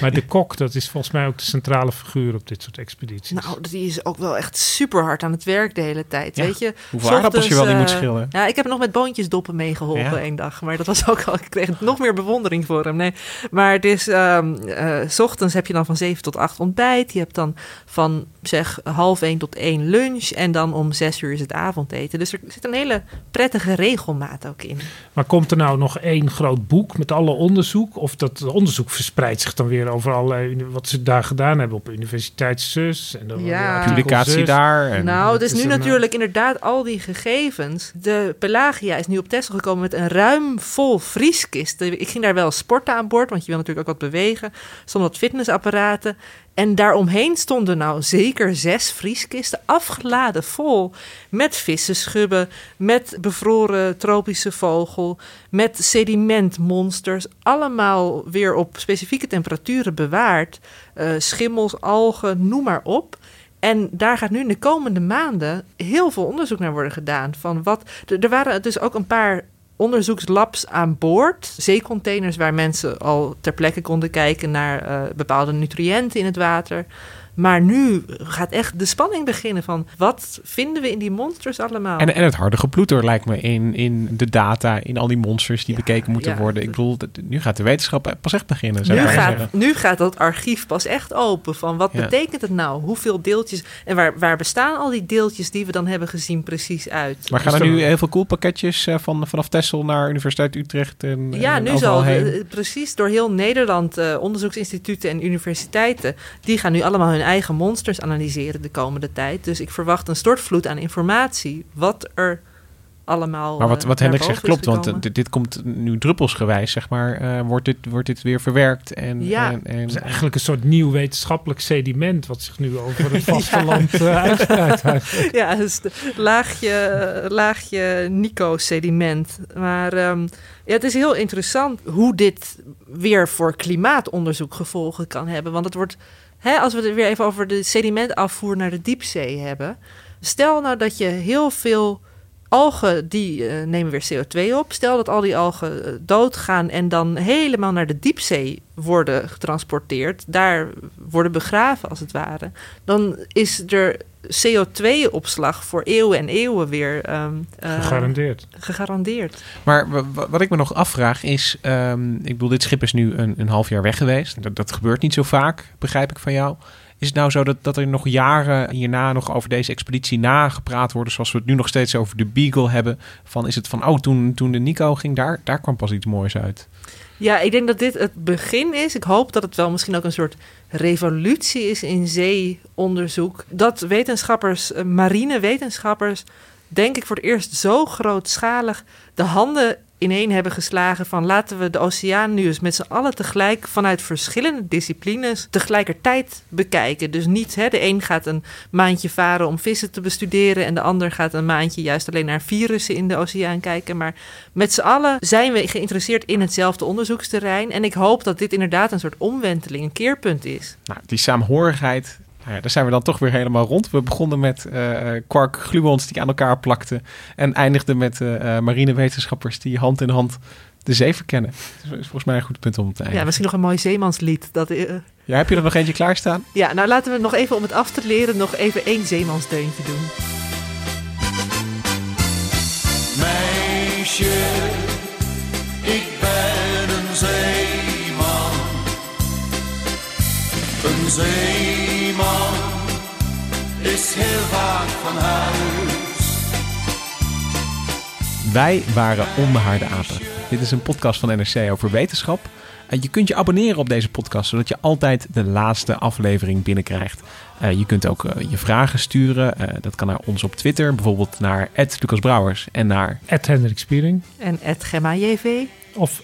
S4: Maar de kok, dat is volgens mij ook de centrale figuur op dit soort expedities.
S3: Nou, die is ook wel echt super hard aan het werk de hele tijd.
S1: Ja,
S3: Weet je,
S1: hoeveel aardappels je wel niet moet
S3: eh,
S1: schillen.
S3: Ja, ik heb nog met boontjesdoppen meegeholpen
S1: Ja.
S3: één dag. Maar dat was ook al, ik kreeg nog meer bewondering voor hem. Nee, maar het is, ehm, eh, s ochtends heb je dan van 7 tot 8 ontbijt. Je hebt dan van zeg half 1 tot 1 lunch. En dan om 6 uur is het avondeten. Dus er zit een hele prettige regelmaat ook in.
S4: Maar komt er nou nog één groot boek met alle onderzoek? Of dat onderzoek verspreidt zich dan weer over allerlei wat ze daar gedaan hebben op Universiteit Zus en dan
S3: Ja.
S1: Publicatie daar. En,
S3: nou,
S4: het
S3: dus
S4: is
S3: nu
S4: eh,
S3: natuurlijk inderdaad al die gegevens. De Pelagia is nu op Texel gekomen met een ruim vol vrieskisten. Ik ging daar wel sporten aan boord, want je wil natuurlijk ook wat bewegen. Er stonden wat fitnessapparaten. En daaromheen stonden nou zeker zes vrieskisten afgeladen vol met vissenschubben, met bevroren tropische vogel, met sedimentmonsters. Allemaal weer op specifieke temperaturen bewaard. Eh, schimmels, algen, noem maar op. En daar gaat nu in de komende maanden heel veel onderzoek naar worden gedaan. Van wat, er, er waren dus ook een paar onderzoekslabs aan boord. Zeecontainers waar mensen al ter plekke konden kijken naar eh, bepaalde nutriënten in het water. Maar nu gaat echt de spanning beginnen van wat vinden we in die monsters allemaal?
S1: En, en het harde geploeter lijkt me in, in de data, in al die monsters die bekeken moeten
S3: ja.
S1: worden. Ik bedoel, nu gaat de wetenschap pas echt beginnen. Zou
S3: nu,
S1: ik maar zeggen.
S3: gaat, nu gaat dat archief pas echt open. Van wat
S1: Ja.
S3: betekent het nou? Hoeveel deeltjes? En waar, waar bestaan al die deeltjes die we dan hebben gezien precies uit?
S1: Maar gaan
S4: Is
S1: er nu heel veel koelpakketjes eh, van, vanaf Texel naar Universiteit Utrecht? En,
S3: Ja,
S1: en
S3: nu
S1: heen?
S3: eh, precies door heel Nederland eh, onderzoeksinstituten en universiteiten. Die gaan nu allemaal hun eigen monsters analyseren de komende tijd. Dus ik verwacht een stortvloed aan informatie. Wat er allemaal.
S1: Maar wat,
S3: eh,
S1: wat
S3: naar
S1: Hendrik zegt klopt, want eh, dit, dit komt nu druppelsgewijs, zeg maar. eh, wordt, dit, wordt dit weer verwerkt? En,
S3: Ja.
S1: en, en,
S4: Het is eigenlijk een soort nieuw wetenschappelijk sediment wat zich nu over het vasteland eh, uitspreidt. eigenlijk.
S3: ja, dus laagje, laagje Nico-sediment. Maar ehm, ja, het is heel interessant hoe dit weer voor klimaatonderzoek gevolgen kan hebben. Want het wordt, hè, als we het weer even over de sedimentafvoer naar de diepzee hebben. Stel nou dat je heel veel algen, die eh, nemen weer CO2 op. Stel dat al die algen eh, doodgaan en dan helemaal naar de diepzee worden getransporteerd. Daar worden begraven als het ware. Dan is er CO2-opslag voor eeuwen en eeuwen weer ehm, eh,
S4: Gegarandeerd.
S3: gegarandeerd.
S1: Maar wa- wa- wat ik me nog afvraag is... ehm, ik bedoel, dit schip is nu een, een half jaar weg geweest. Dat, dat gebeurt niet zo vaak, begrijp ik van jou. Is het nou zo dat, dat er nog jaren hierna nog over deze expeditie nagepraat worden... zoals we het nu nog steeds over de Beagle hebben? Van, is het van, oh, toen, toen de Nico ging, daar, daar kwam pas iets moois uit.
S3: Ja, ik denk dat dit het begin is. Ik hoop dat het wel misschien ook een soort revolutie is in zeeonderzoek. Dat wetenschappers, eh, marine wetenschappers, denk ik voor het eerst zo grootschalig de handen ineen hebben geslagen van laten we de oceaan nu eens met z'n allen tegelijk vanuit verschillende disciplines tegelijkertijd bekijken. Dus niet, hè, de een gaat een maandje varen om vissen te bestuderen en de ander gaat een maandje juist alleen naar virussen in de oceaan kijken. Maar met z'n allen zijn we geïnteresseerd in hetzelfde onderzoeksterrein en ik hoop dat dit inderdaad een soort omwenteling, een keerpunt is.
S1: Nou, die saamhorigheid, nou ja, daar zijn we dan toch weer helemaal rond. We begonnen met eh quark gluons die aan elkaar plakten. En eindigden met eh, eh, marinewetenschappers die hand in hand de zee verkennen. Dat is volgens mij een goed punt om te eindigen.
S3: Ja, misschien nog een mooi zeemanslied. Dat,
S1: Ja, heb je er nog eentje klaarstaan?
S3: ja, nou laten we nog even om het af te leren nog even één zeemansdeuntje doen.
S11: Meisje, ik ben een zeeman. Een zeeman is heel vaak van huis.
S1: Wij waren Onbehaarde Apen. Dit is een podcast van NRC over wetenschap. En je kunt je abonneren op deze podcast, zodat je altijd de laatste aflevering binnenkrijgt. Eh, je kunt ook eh, je vragen sturen. Eh, dat kan naar ons op Twitter, bijvoorbeeld naar Lucas Brouwers en naar
S4: Hendrik Spiering.
S3: En Gemma JV.
S4: Of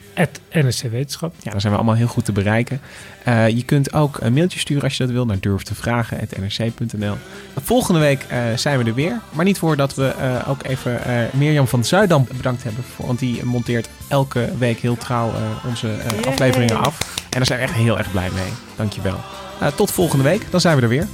S4: NSC Wetenschap.
S1: Ja, daar zijn we allemaal heel goed te bereiken. Uh, je kunt ook een mailtje sturen als je dat wil naar durftevragen.nrc.nl. Volgende week uh, zijn we er weer. Maar niet voordat we uh, ook even Mirjam van Zuidam bedankt hebben. Voor, want die monteert elke week heel trouw onze afleveringen af. En daar zijn we echt heel erg blij mee. Dankjewel. tot volgende week. Dan zijn we er weer.